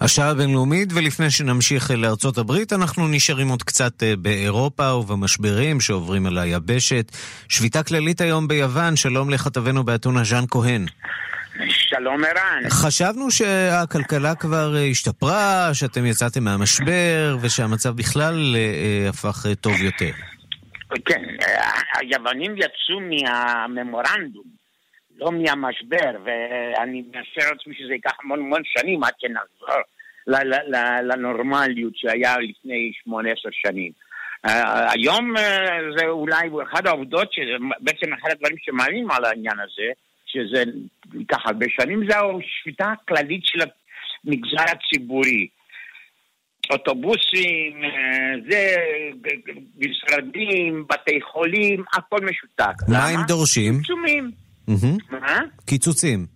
השעה הבינלאומית, ולפני שנמשיך לארצות הברית, אנחנו נשארים עוד קצת אה, באירופה ובמשברים שעוברים על היבשת. שביתה כללית היום ביוון, שלום לכתבנו באתונה ז'אן כהן. שלום ערן. חשבנו שהכלכלה כבר אה, השתפרה, שאתם יצאתם מהמשבר, ושהמצב בכלל אה, הפך טוב יותר. כן, היוונים יצאו מהממורנדום, לא מהמשבר, ואני מאשר לעצמי שזה ייקח המון המון שנים עד שנחזור לנורמליות שהיה לפני שמונה עשר שנים. היום זה אולי אחד העובדות, בעצם אחד הדברים שמעלים על העניין הזה, שזה ייקח הרבה שנים, זה השביתה הכללית של המגזר הציבורי. אוטובוסים, זה, משרדים, בתי חולים, הכל משותק. מה הם דורשים? קיצוצים. מה? קיצוצים.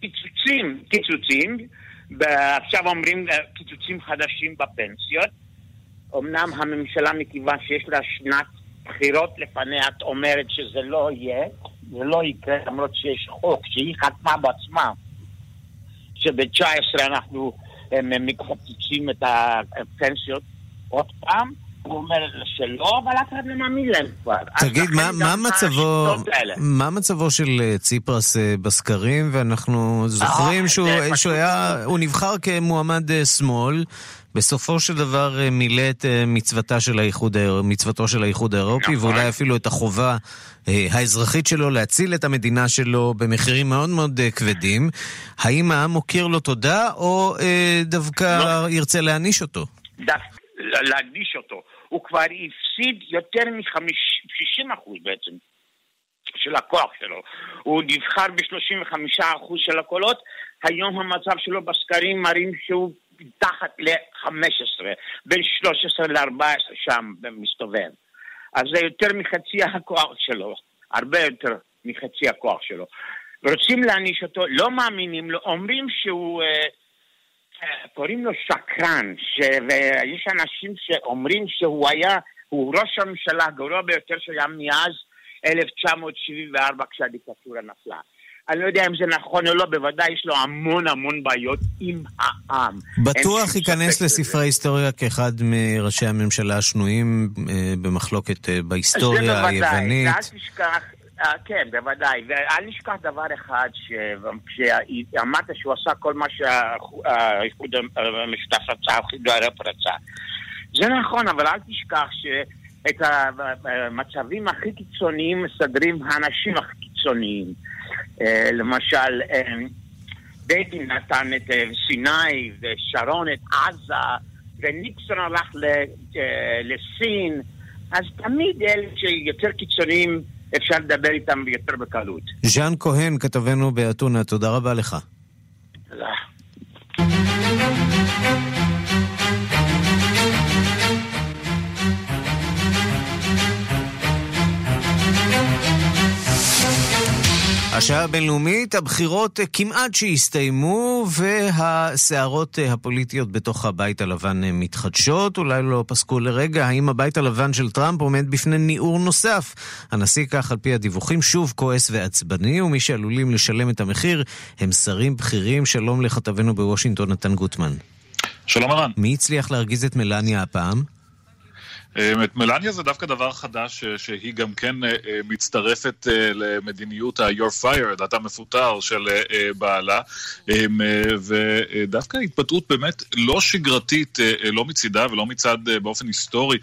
קיצוצים, קיצוצים. עכשיו אומרים קיצוצים חדשים בפנסיות. אמנם הממשלה, מכיוון שיש לה שנת בחירות לפניה, את אומרת שזה לא יהיה, זה לא יקרה, למרות שיש חוק שהיא חתמה בעצמה, שב-19 אנחנו הם מקצצים את הפנסיות עוד פעם. הוא אומר שלא, אבל אף אחד לא מאמין להם כבר. תגיד, מה, מה, מצבו, מה מצבו של אה, ציפרס אה, בסקרים? ואנחנו זוכרים אה, שהוא, שהוא היה, הוא נבחר כמועמד שמאל, בסופו של דבר מילא את מצוותה של האיחוד, מצוותו של האיחוד האירופי, נכון. ואולי אפילו את החובה האזרחית שלו להציל את המדינה שלו במחירים מאוד מאוד כבדים. האם העם מוקיר לו תודה, או דווקא לא. ירצה להעניש אותו? דווקא להקדיש אותו. הוא כבר הפסיד יותר מ-60% בעצם של הכוח שלו. הוא נבחר ב-35% של הקולות, היום המצב שלו בסקרים מראים שהוא מתחת ל-15, בין 13 ל-14 שם מסתובב. אז זה יותר מחצי הכוח שלו, הרבה יותר מחצי הכוח שלו. רוצים להעניש אותו, לא מאמינים לו, אומרים שהוא... אה, קוראים לו שקרן, ש... ויש אנשים שאומרים שהוא היה, הוא ראש הממשלה הגרוע ביותר שהיה מאז 1974 כשהדיקטטורה נפלה. אני לא יודע אם זה נכון או לא, בוודאי יש לו המון המון בעיות עם העם. בטוח ייכנס לספרי ההיסטוריה כאחד מראשי הממשלה השנויים אה, במחלוקת אה, בהיסטוריה היוונית. זה בוודאי, ואל תשכח, אה, כן, בוודאי. ואל נשכח דבר אחד, שאמרת שהוא עשה כל מה שהאיחוד המשותף רצה, האיחוד האירופי רצה. זה נכון, אבל אל תשכח שאת המצבים הכי קיצוניים מסדרים האנשים הכי קיצוניים. אה, למשל, אה, בגין נתן את סיני, ושרון את עזה, וניקסון הלך לסין, אז תמיד אלה שיותר קיצוניים אפשר לדבר איתם יותר בקלות. ז'אן כהן, כתבנו באתונה, תודה רבה לך. השעה הבינלאומית, הבחירות כמעט שהסתיימו והסערות הפוליטיות בתוך הבית הלבן מתחדשות, אולי לא פסקו לרגע. האם הבית הלבן של טראמפ עומד בפני ניעור נוסף? הנשיא כך על פי הדיווחים שוב כועס ועצבני, ומי שעלולים לשלם את המחיר הם שרים בכירים. שלום לכתבנו בוושינגטון, נתן גוטמן. שלום ערן. מי הצליח להרגיז את מלניה הפעם? את מלניה זה דווקא דבר חדש, שהיא גם כן מצטרפת למדיניות ה-Your Fired, אתה מפוטר של בעלה, ודווקא התבטאות באמת לא שגרתית, לא מצידה ולא מצד באופן היסטורי.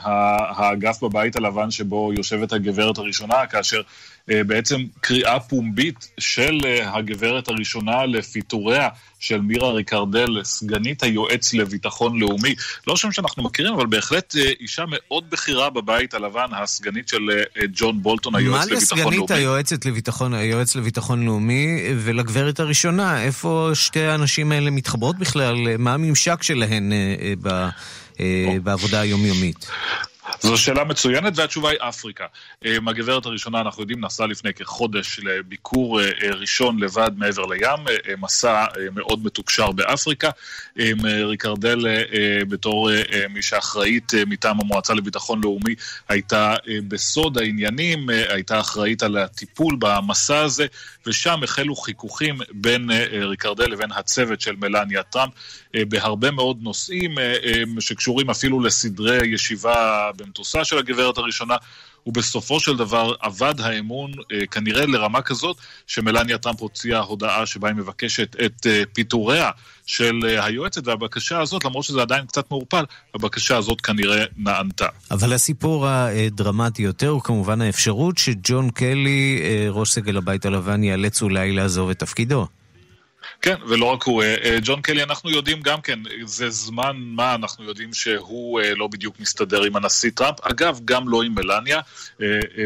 האגף בבית הלבן שבו יושבת הגברת הראשונה, כאשר בעצם קריאה פומבית של הגברת הראשונה לפיטוריה של מירה ריקרדל, סגנית היועץ לביטחון לאומי. לא שם שאנחנו מכירים, אבל בהחלט אישה מאוד בכירה בבית הלבן, הסגנית של ג'ון בולטון, היועץ לביטחון לאומי. מה לסגנית היועצת לביטחון, היועץ לביטחון לאומי ולגברת הראשונה? איפה שתי הנשים האלה מתחברות בכלל? מה הממשק שלהן בעבודה היומיומית? זו שאלה מצוינת, והתשובה היא אפריקה. הגברת הראשונה, אנחנו יודעים, נסעה לפני כחודש לביקור ראשון לבד מעבר לים, מסע מאוד מתוקשר באפריקה. ריקרדל, בתור מי שאחראית מטעם המועצה לביטחון לאומי, הייתה בסוד העניינים, הייתה אחראית על הטיפול במסע הזה, ושם החלו חיכוכים בין ריקרדל לבין הצוות של מלניה טראמפ, בהרבה מאוד נושאים שקשורים אפילו לסדרי ישיבה במטוסה של הגברת הראשונה, ובסופו של דבר אבד האמון אה, כנראה לרמה כזאת שמלניה טראמפ הוציאה הודעה שבה היא מבקשת את אה, פיטוריה של אה, היועצת, והבקשה הזאת, למרות שזה עדיין קצת מעורפל, הבקשה הזאת כנראה נענתה. אבל הסיפור הדרמטי יותר הוא כמובן האפשרות שג'ון קלי, ראש סגל הבית הלבן, ייאלץ אולי לעזוב את תפקידו. כן, ולא רק הוא. ג'ון קלי, אנחנו יודעים גם כן, זה זמן מה אנחנו יודעים שהוא לא בדיוק מסתדר עם הנשיא טראמפ. אגב, גם לא עם מלניה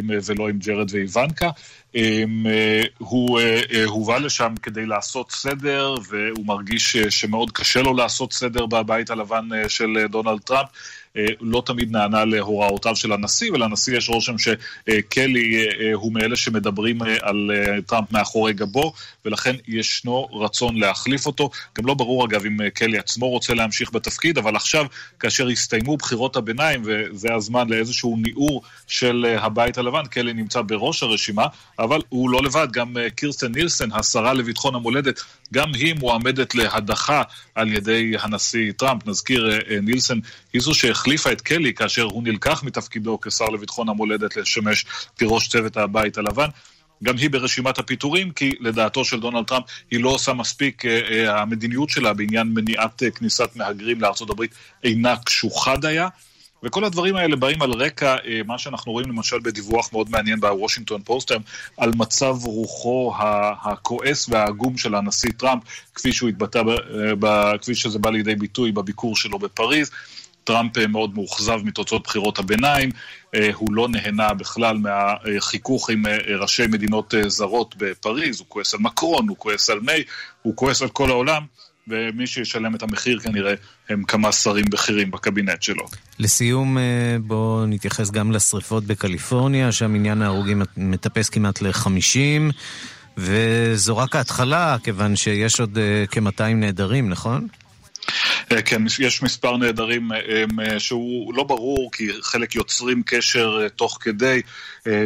ולא עם ג'רד ואיוונקה. הוא הובא לשם כדי לעשות סדר, והוא מרגיש שמאוד קשה לו לעשות סדר בבית הלבן של דונלד טראמפ. לא תמיד נענה להוראותיו של הנשיא, ולנשיא יש רושם שקלי הוא מאלה שמדברים על טראמפ מאחורי גבו, ולכן ישנו רצון להחליף אותו. גם לא ברור אגב אם קלי עצמו רוצה להמשיך בתפקיד, אבל עכשיו, כאשר הסתיימו בחירות הביניים, וזה הזמן לאיזשהו ניעור של הבית הלבן, קלי נמצא בראש הרשימה, אבל הוא לא לבד, גם קירסטן נילסן, השרה לביטחון המולדת, גם היא מועמדת להדחה על ידי הנשיא טראמפ. נזכיר, נילסן היא זו שהחליפה את קלי כאשר הוא נלקח מתפקידו כשר לביטחון המולדת לשמש כראש צוות הבית הלבן. גם היא ברשימת הפיטורים, כי לדעתו של דונלד טראמפ היא לא עושה מספיק, המדיניות שלה בעניין מניעת כניסת מהגרים הברית אינה קשוחה דייה. וכל הדברים האלה באים על רקע מה שאנחנו רואים למשל בדיווח מאוד מעניין בוושינגטון פוסט על מצב רוחו הכועס והעגום של הנשיא טראמפ, כפי שהוא התבטא, כפי שזה בא לידי ביטוי בביקור שלו בפריז. טראמפ מאוד מאוכזב מתוצאות בחירות הביניים, הוא לא נהנה בכלל מהחיכוך עם ראשי מדינות זרות בפריז, הוא כועס על מקרון, הוא כועס על מיי, הוא כועס על כל העולם. ומי שישלם את המחיר כנראה הם כמה שרים בכירים בקבינט שלו. לסיום, בואו נתייחס גם לשריפות בקליפורניה, שם עניין ההרוגים מטפס כמעט ל-50, וזו רק ההתחלה, כיוון שיש עוד כ-200 נעדרים, נכון? אה, כן, יש מספר נעדרים אה, אה, שהוא לא ברור, כי חלק יוצרים קשר תוך כדי,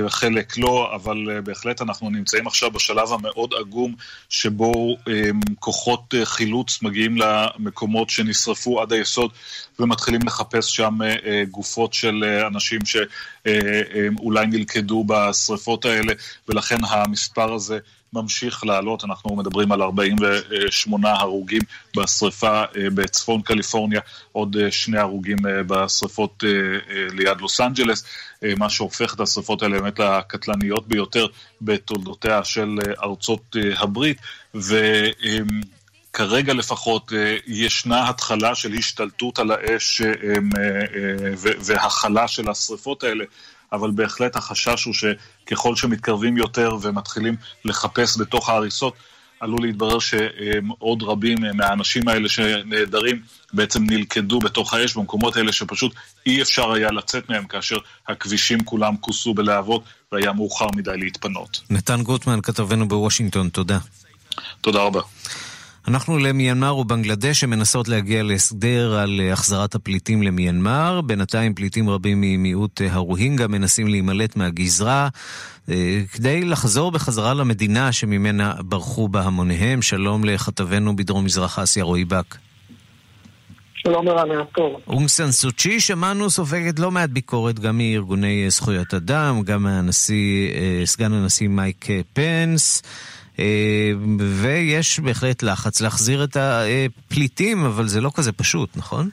חלק לא, אבל בהחלט אנחנו נמצאים עכשיו בשלב המאוד עגום, שבו כוחות חילוץ מגיעים למקומות שנשרפו עד היסוד ומתחילים לחפש שם גופות של אנשים שאולי נלכדו בשרפות האלה, ולכן המספר הזה... ממשיך לעלות, אנחנו מדברים על 48 הרוגים בשריפה אה, בצפון קליפורניה, עוד אה, שני הרוגים אה, בשריפות ליד לוס אנג'לס, מה שהופך את השריפות האלה באמת לקטלניות ביותר בתולדותיה של ארצות הברית. ו... כרגע לפחות ישנה התחלה של השתלטות על האש והכלה של השריפות האלה. אבל בהחלט החשש הוא שככל שמתקרבים יותר ומתחילים לחפש בתוך ההריסות, עלול להתברר שעוד רבים מהאנשים האלה שנעדרים בעצם נלכדו בתוך האש במקומות האלה שפשוט אי אפשר היה לצאת מהם כאשר הכבישים כולם כוסו בלהבות והיה מאוחר מדי להתפנות. נתן גוטמן, כתבנו בוושינגטון, תודה. תודה רבה. אנחנו למיינמר ובנגלדש שמנסות להגיע להסדר על אה, החזרת הפליטים למיינמר. בינתיים פליטים רבים ממיעוט אה, הרוהינגה מנסים להימלט מהגזרה אה, כדי לחזור בחזרה למדינה שממנה ברחו בהמוניהם. שלום לכתבנו בדרום מזרח אסיה רועי בק. שלום ערן, טוב. אונג סן סוצ'י, שמענו, סופגת לא מעט ביקורת גם מארגוני זכויות אדם, גם מהנשיא, סגן הנשיא מייק פנס. אה, ויש בהחלט לחץ להחזיר את הפליטים, אבל זה לא כזה פשוט, נכון?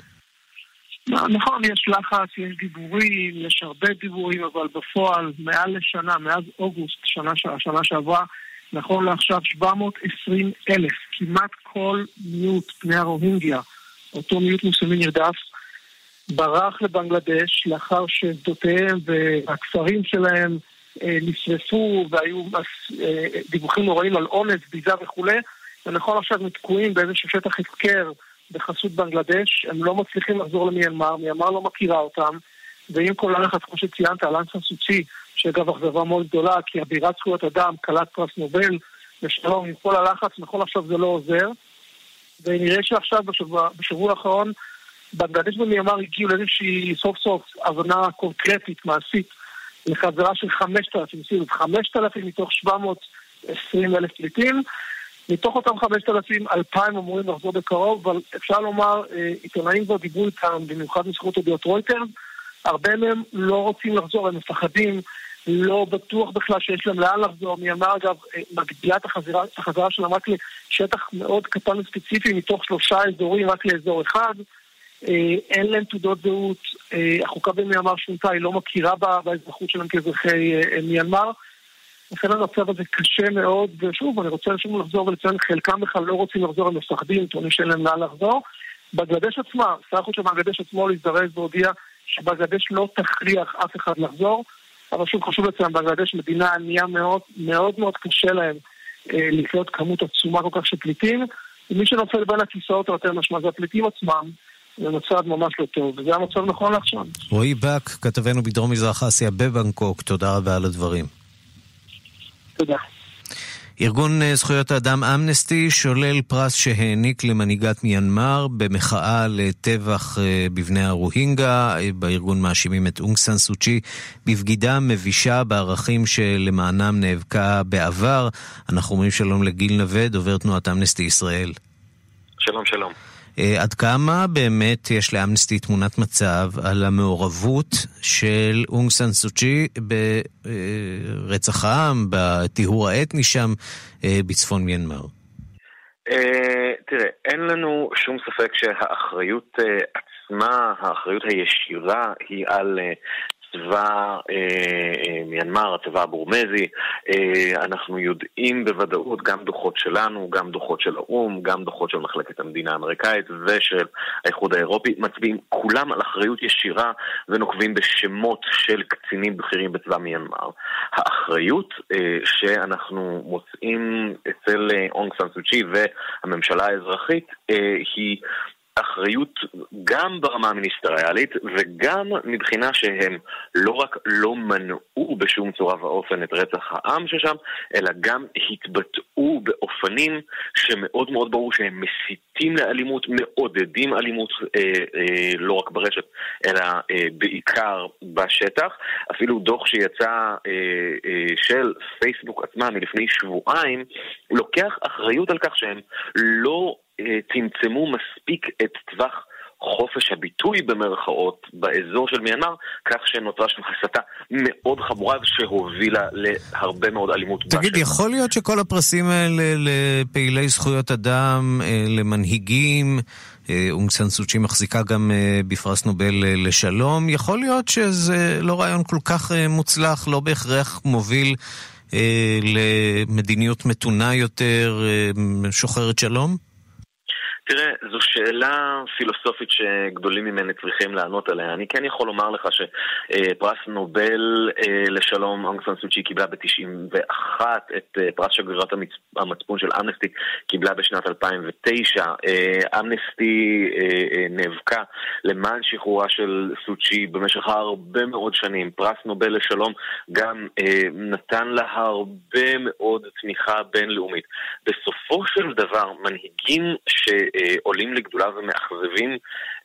נכון, יש לחץ, יש דיבורים, יש הרבה דיבורים, אבל בפועל, מעל לשנה, מאז אוגוסט, שנה, שנה שעברה, נכון לעכשיו 720 אלף, כמעט כל מיעוט פני הרוהינגיה, אותו מיעוט מוסלמי נרדף, ברח לבנגלדש לאחר ששדותיהם והכפרים שלהם נשרפו והיו אה, דיווחים נוראים על אונס, ביזה וכולי, ונכון עכשיו הם תקועים באיזשהו שטח הפקר בחסות בנגלדש, הם לא מצליחים לחזור למיינמר, מיינמר לא מכירה אותם, ועם כל הלחץ, כמו שציינת, על אנסה סוצ'י, שאגב אכזבה מאוד גדולה, כי אבירת זכויות אדם, כלת פרס נובל, ושלום, עם כל הלחץ, נכון עכשיו זה לא עוזר, ונראה שעכשיו, בשבוע, בשבוע האחרון, בנגלדש ומיינמר הגיעו לאיזושהי סוף סוף הבנה קונקרטית, מעשית, לחזרה של 5,000, שימו 5,000 מתוך 720 אלף פליטים. מתוך אותם 5,000, 2,000 אמורים לחזור בקרוב, אבל אפשר לומר, אה, עיתונאים כבר דיברו איתם, במיוחד מזכות ידיעות רויטרס, הרבה מהם לא רוצים לחזור, הם מפחדים, לא בטוח בכלל שיש להם לאן לחזור. מיאמר אגב אה, מגדילה את החזרה שלהם רק לשטח מאוד קטן וספציפי, מתוך שלושה אזורים רק לאזור אחד. אה, אין להם תעודות זהות, אה, החוקה במיינמר שונתה, היא לא מכירה באזרחות שלהם כאזרחי אה, מיינמר. לכן המצב הזה קשה מאוד, ושוב, אני רוצה שוב לחזור ולציין, חלקם בכלל לא רוצים לחזור, הם מפחדים, טוענים שאין להם לאן לחזור. בגלדש עצמה, שר החוץ של בגלדש עצמו להזדרז והודיע שבגלדש לא תכריח אף אחד לחזור, אבל שוב חשוב לציין, בגלדש מדינה ענייה מאוד, מאוד מאוד קשה להם אה, לקלוט כמות עצומה כל כך של פליטים, ומי שנופל בין הכיסאות, או יותר משמע, זה הפליטים עצמם. זה מצב ממש לא טוב, וזה המצב נכון לעכשיו. רועי בק, כתבנו בדרום מזרח אסיה בבנקוק, תודה רבה על הדברים. תודה. ארגון אה, זכויות האדם אמנסטי שולל פרס שהעניק למנהיגת מיינמר במחאה לטבח אה, בבני הרוהינגה. אה, בארגון מאשימים את אונג סן סוצ'י בבגידה מבישה בערכים שלמענם נאבקה בעבר. אנחנו אומרים שלום לגיל נווה, דובר תנועת אמנסטי ישראל. שלום, שלום. אה, עד כמה באמת יש לאמנסטי תמונת מצב על המעורבות של אונג סן סוצ'י ברצח העם, בטיהור האתני שם אה, בצפון מיינמר? אה, תראה, אין לנו שום ספק שהאחריות עצמה, האחריות הישירה היא על צבא אה, אה, מיינמר, הצבא הבורמזי. אה, אנחנו יודעים בוודאות גם דוחות שלנו, גם דוחות של האו"ם, גם דוחות של מחלקת המדינה האמריקאית ושל האיחוד האירופי, מצביעים כולם על אחריות ישירה ונוקבים בשמות של קצינים בכירים בצבא מיינמר. האחריות שאנחנו מוצאים אצל אונג סן סוצ'י והממשלה האזרחית היא אחריות גם ברמה המיניסטריאלית וגם מבחינה שהם לא רק לא מנעו בשום צורה ואופן את רצח העם ששם, אלא גם התבטאו באופנים שמאוד מאוד ברור שהם מסיתים לאלימות, מעודדים אלימות אה, אה, לא רק ברשת, אלא אה, בעיקר בשטח. אפילו דוח שיצא אה, אה, של פייסבוק עצמה מלפני שבועיים, לוקח אחריות על כך שהם לא צמצמו מספיק את טווח חופש הביטוי במרכאות באזור של מיינמר, כך שנותרה שם הסתה מאוד חמורה שהובילה להרבה מאוד אלימות תגיד, יכול להיות שכל הפרסים האלה לפעילי זכויות אדם, אה, למנהיגים, אה, אונג סן סוצ'י מחזיקה גם בפרס נובל לשלום, יכול להיות שזה לא רעיון כל כך מוצלח, לא בהכרח מוביל למדיניות מתונה יותר, שוחרת שלום? תראה, זו שאלה פילוסופית שגדולים ממני צריכים לענות עליה. אני כן יכול לומר לך שפרס נובל אה, לשלום, אונג סן סוצ'י קיבלה ב-91, את אה, פרס שגרירת המצפון של אמנסטי קיבלה בשנת 2009. אה, אמנסטי נאבקה למען שחרורה של סוצ'י במשך הרבה מאוד שנים. פרס נובל לשלום גם נתן לה הרבה מאוד תמיכה בינלאומית. בסופו של דבר, מנהיגים ש... עולים לגדולה ומאכזבים,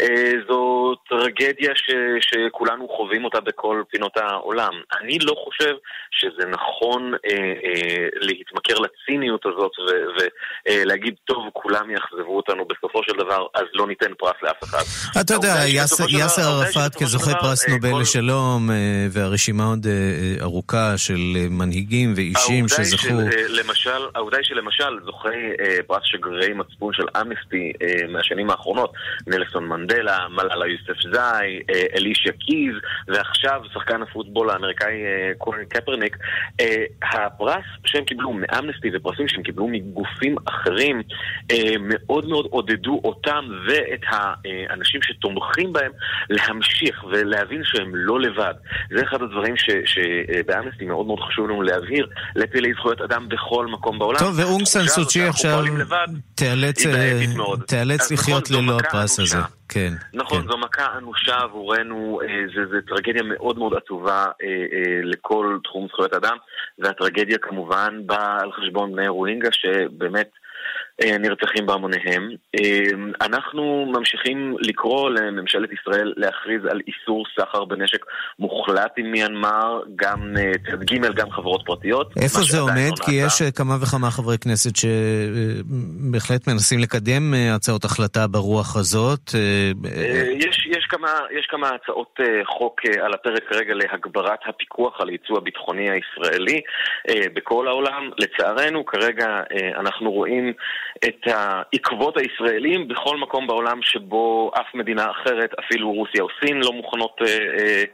אה, זו טרגדיה ש, שכולנו חווים אותה בכל פינות העולם. אני לא חושב שזה נכון אה, אה, להתמכר לציניות הזאת ולהגיד, טוב, כולם יאכזבו אותנו בסופו של דבר, אז לא ניתן פרס לאף אחד. אתה יודע, יאסר ערפאת כזוכה פרס נובל. לשלום, והרשימה עוד ארוכה של מנהיגים ואישים שזכו... של, למשל, העובדה היא שלמשל זוכי פרס שגרירי מצפון של אמנסטי מהשנים האחרונות, נלסון מנדלה, מלאלה יוסף זאי, אלישיה קיז, ועכשיו שחקן הפוטבול האמריקאי קולן קפרניק, הפרס שהם קיבלו מאמנסטי ופרסים שהם קיבלו מגופים אחרים מאוד מאוד עודדו אותם ואת האנשים שתומכים בהם להמשיך ולהבין שהם לא לבד. זה אחד הדברים שבאמנסטי מאוד מאוד חשוב לנו להבהיר לפעילי זכויות אדם בכל מקום בעולם. טוב, ואונג סוצ'י עכשיו תיאלץ תיאלץ לחיות נכון, ללא הפרס הזה. כן. נכון, כן. זו מכה אנושה עבורנו, אה, זו טרגדיה מאוד מאוד עצובה אה, אה, לכל תחום זכויות אדם, והטרגדיה כמובן באה על חשבון בני רוהינגה, שבאמת... אה, נרצחים בהמוניהם. אה, אנחנו ממשיכים לקרוא לממשלת ישראל להכריז על איסור סחר בנשק מוחלט עם מיינמר, גם אה, צד ג', גם חברות פרטיות. איפה זה עומד? לא כי יש כמה וכמה חברי כנסת שבהחלט מנסים לקדם הצעות החלטה ברוח הזאת. יש, יש, כמה, יש כמה הצעות חוק על הפרק כרגע להגברת הפיקוח על ייצוא הביטחוני הישראלי בכל העולם. לצערנו, כרגע אנחנו רואים את העקבות הישראלים בכל מקום בעולם שבו אף מדינה אחרת, אפילו רוסיה או סין, לא מוכנות אה, אה,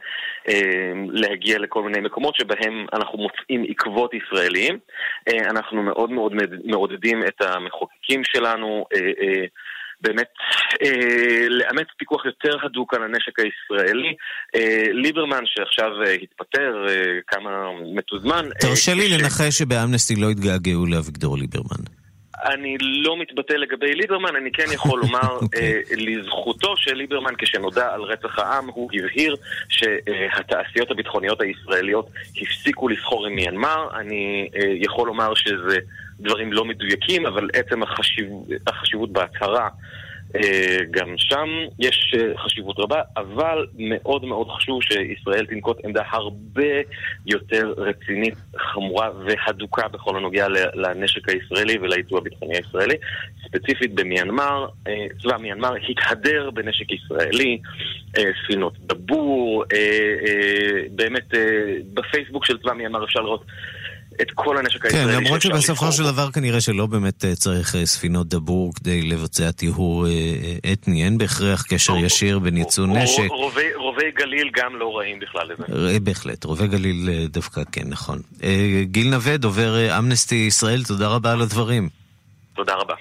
אה, להגיע לכל מיני מקומות שבהם אנחנו מוצאים עקבות ישראלים. אה, אנחנו מאוד מאוד מעודדים את המחוקקים שלנו. אה, אה, באמת אה, לאמץ פיקוח יותר הדוק על הנשק הישראלי. אה, ליברמן שעכשיו אה, התפטר אה, כמה מתוזמן... תרשה אה, לי ש... לנחש שבאמנסטי לא התגעגעו לאביגדור ליברמן. אני לא מתבטא לגבי ליברמן, אני כן יכול לומר okay. אוקיי. uh, לזכותו של ליברמן, כשנודע על רצח העם, הוא הבהיר שהתעשיות הביטחוניות הישראליות הפסיקו לסחור עם מיינמר. אני uh, יכול לומר שזה דברים לא מדויקים, אבל עצם החשיב, החשיבות בהצהרה אה, גם שם יש אה, חשיבות רבה, אבל מאוד מאוד חשוב שישראל תנקוט עמדה הרבה יותר רצינית, חמורה והדוקה בכל הנוגע לנשק הישראלי ולייצוא הביטחוני הישראלי. ספציפית במיינמר, אה, צבא מיינמר התהדר בנשק ישראלי, ספינות דבור, באמת בפייסבוק של צבא מיינמר אפשר לראות את כל הנשק כן, הישראלי. כן, למרות שבסופו של דבר כנראה שלא באמת אה, צריך אה, ספינות דבור כדי לבצע טיהור אה, אתני, אין בהכרח קשר ישיר בין ייצוא נשק. רובי גליל גם לא רעים בכלל לזה. בהחלט, רובי גליל דווקא כן, נכון. גיל נווה, דובר אמנסטי ישראל, תודה רבה על הדברים. תודה רבה.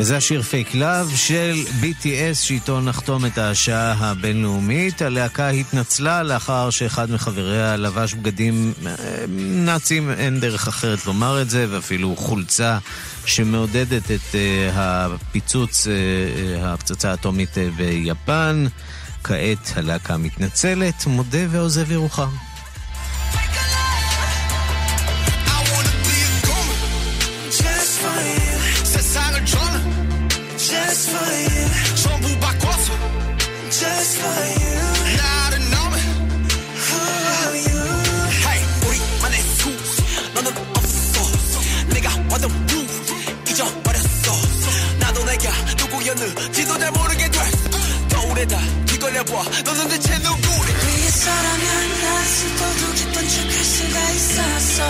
וזה השיר פייק לאב של BTS שאיתו נחתום את השעה הבינלאומית. הלהקה התנצלה לאחר שאחד מחבריה לבש בגדים אה, נאצים, אין דרך אחרת לומר את זה, ואפילו חולצה שמעודדת את uh, הפיצוץ, uh, הפצצה האטומית ביפן. כעת הלהקה מתנצלת, מודה ועוזב ירוחם. 뒤걸려봐 너는 대체 누구래? 위해서라면 아직도 깊은 척할 수가 있었어.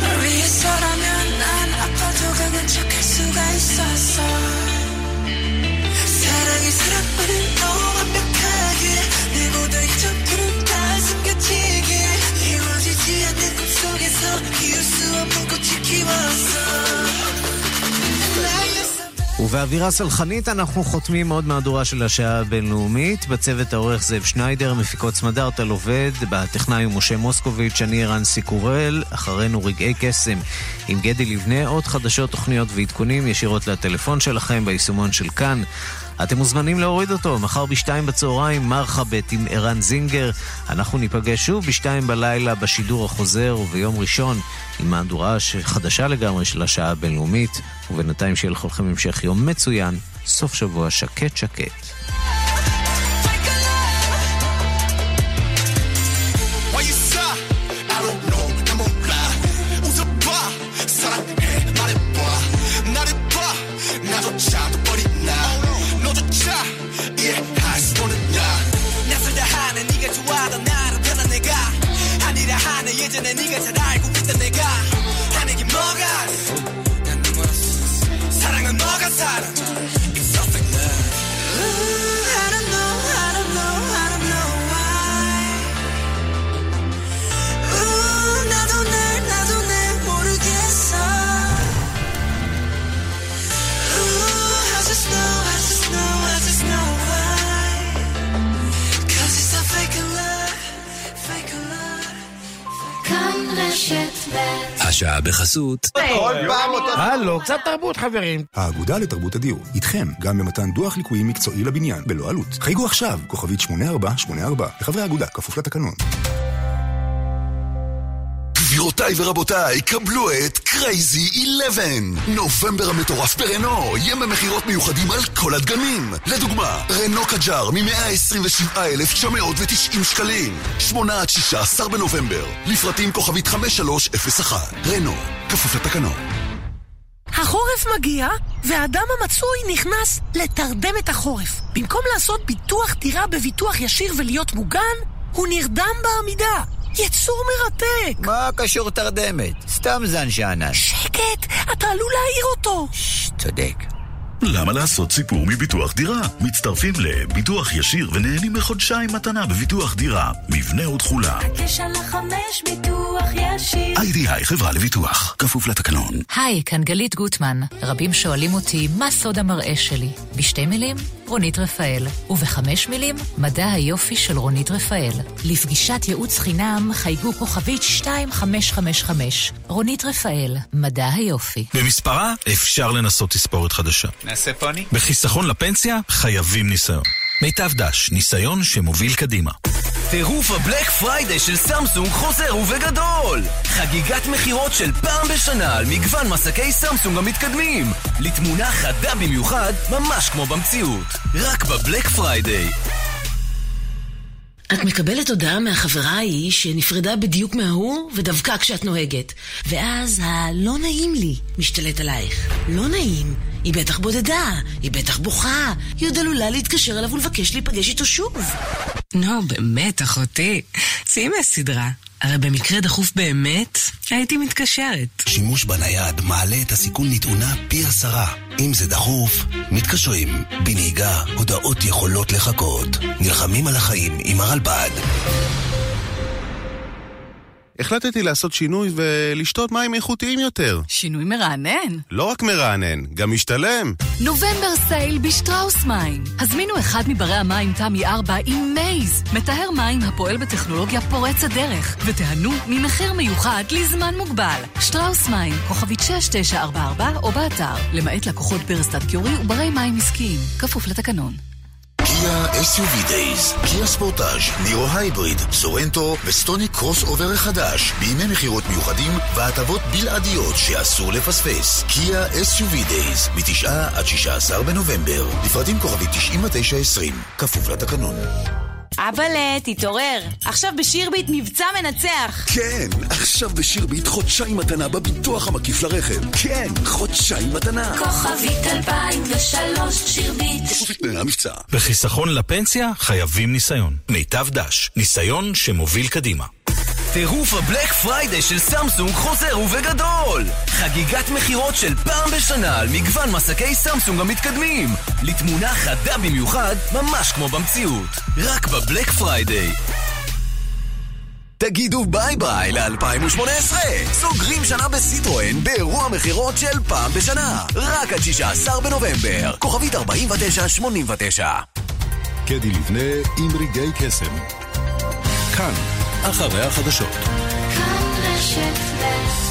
널 위해 서라면 난 아파도 강한 척할 수가 있었어. 사랑이 사랑만을 더 완벽하게 내보다 이점들은 다 숨겨지게 이루어지지 않는 꿈속에서 키울 수 없는 꽃이 키웠어 ובאווירה סלחנית אנחנו חותמים עוד מהדורה של השעה הבינלאומית. בצוות העורך זאב שניידר, מפיקות סמדארטל עובד, בטכנאי משה מוסקוביץ', אני רנסי קורל, אחרינו רגעי קסם עם גדי לבנה, עוד חדשות, תוכניות ועדכונים ישירות לטלפון שלכם ביישומון של כאן. אתם מוזמנים להוריד אותו, מחר בשתיים בצהריים, מרחבת עם ערן זינגר. אנחנו ניפגש שוב בשתיים בלילה בשידור החוזר, וביום ראשון עם מהדורה חדשה לגמרי של השעה הבינלאומית. ובינתיים שיהיה לכולכם המשך יום מצוין, סוף שבוע שקט שקט. השעה בחסות. הלו, קצת תרבות חברים. האגודה לתרבות הדיור, איתכם גם במתן דוח ליקויים מקצועי לבניין, בלא עלות. חייגו עכשיו, כוכבית 8484, לחברי האגודה, כפוף לתקנון. גבירותיי ורבותיי, קבלו את crazy 11. נובמבר המטורף ברנו, ימי מכירות מיוחדים על כל הדגמים. לדוגמה, רנו קג'אר מ-127,990 שקלים. 8 עד 16 בנובמבר. לפרטים כוכבית 5301. רנו, כפוף לתקנון. החורף מגיע, והאדם המצוי נכנס לתרדמת החורף. במקום לעשות ביטוח דירה בביטוח ישיר ולהיות מוגן, הוא נרדם בעמידה. יצור מרתק! מה קשור תרדמת? סתם זן שאנן. שקט! אתה עלול להעיר אותו! צודק. למה לעשות סיפור מביטוח דירה? מצטרפים לביטוח ישיר ונהנים מחודשיים מתנה בביטוח דירה. מבנה ותכולה. הקש על החמש ביטוח ישיר. איי-די-איי חברה לביטוח. כפוף לתקנון. היי, כאן גלית גוטמן. רבים שואלים אותי, מה סוד המראה שלי? בשתי מילים, רונית רפאל. ובחמש מילים, מדע היופי של רונית רפאל. לפגישת ייעוץ חינם, חייגו כוכבית 2555. רונית רפאל, מדע היופי. במספרה אפשר לנסות תספורת חדשה. נעשה פוני? בחיסכון לפנסיה חייבים ניסיון. מיטב דש, ניסיון שמוביל קדימה. טירוף ה Black Friday של סמסונג חוזר ובגדול! חגיגת מכירות של פעם בשנה על מגוון מסקי סמסונג המתקדמים לתמונה חדה במיוחד, ממש כמו במציאות רק ב Black Friday את מקבלת הודעה מהחברה ההיא שנפרדה בדיוק מההוא ודווקא כשאת נוהגת. ואז ה"לא נעים לי" משתלט עלייך. לא נעים. היא בטח בודדה, היא בטח בוכה, היא עוד עלולה להתקשר אליו ולבקש להיפגש איתו שוב. נו, באמת, אחותי. צאי מהסדרה. הרי במקרה דחוף באמת, הייתי מתקשרת. שימוש בנייד מעלה את הסיכון לתאונה פי עשרה. אם זה דחוף, מתקשרים. בנהיגה, הודעות יכולות לחכות. נלחמים על החיים עם הרלב"ד. החלטתי לעשות שינוי ולשתות מים איכותיים יותר. שינוי מרענן? לא רק מרענן, גם משתלם. נובמבר sale בשטראוס מים. הזמינו אחד מברי המים תמי 4 עם מייז, מטהר מים הפועל בטכנולוגיה פורצת דרך, ותיהנו ממחיר מיוחד לזמן מוגבל. שטראוס מים, כוכבית 6944 או באתר, למעט לקוחות ברסטאט קיורי וברי מים עסקיים, כפוף לתקנון. קיה SUV Days, קיה ספורטאז', נירו hybrid, סורנטו וסטוני crossover החדש, בימי מכירות מיוחדים והטבות בלעדיות שאסור לפספס. קיה SUV Days, מ-9 עד 16 בנובמבר, לפרטים כוכבי 9920, כפוף לתקנון. אבאלה, תתעורר. עכשיו בשירביט מבצע מנצח. כן, עכשיו בשירביט חודשיים מתנה בביטוח המקיף לרכב. כן, חודשיים מתנה. כוכבית 2003 שירביט. המבצע. בחיסכון לפנסיה חייבים ניסיון. מיטב דש, ניסיון שמוביל קדימה. טירוף הבלק פריידי של סמסונג חוזר ובגדול! חגיגת מכירות של פעם בשנה על מגוון מסקי סמסונג המתקדמים. לתמונה חדה במיוחד, ממש כמו במציאות. רק ב Black Friday. תגידו ביי ביי ל-2018! סוגרים שנה בסיטרואן באירוע מכירות של פעם בשנה. רק עד 16 בנובמבר. כוכבית 4989 קדי לבנה עם רגעי קסם. כאן אחרי החדשות. כאן רשת ב'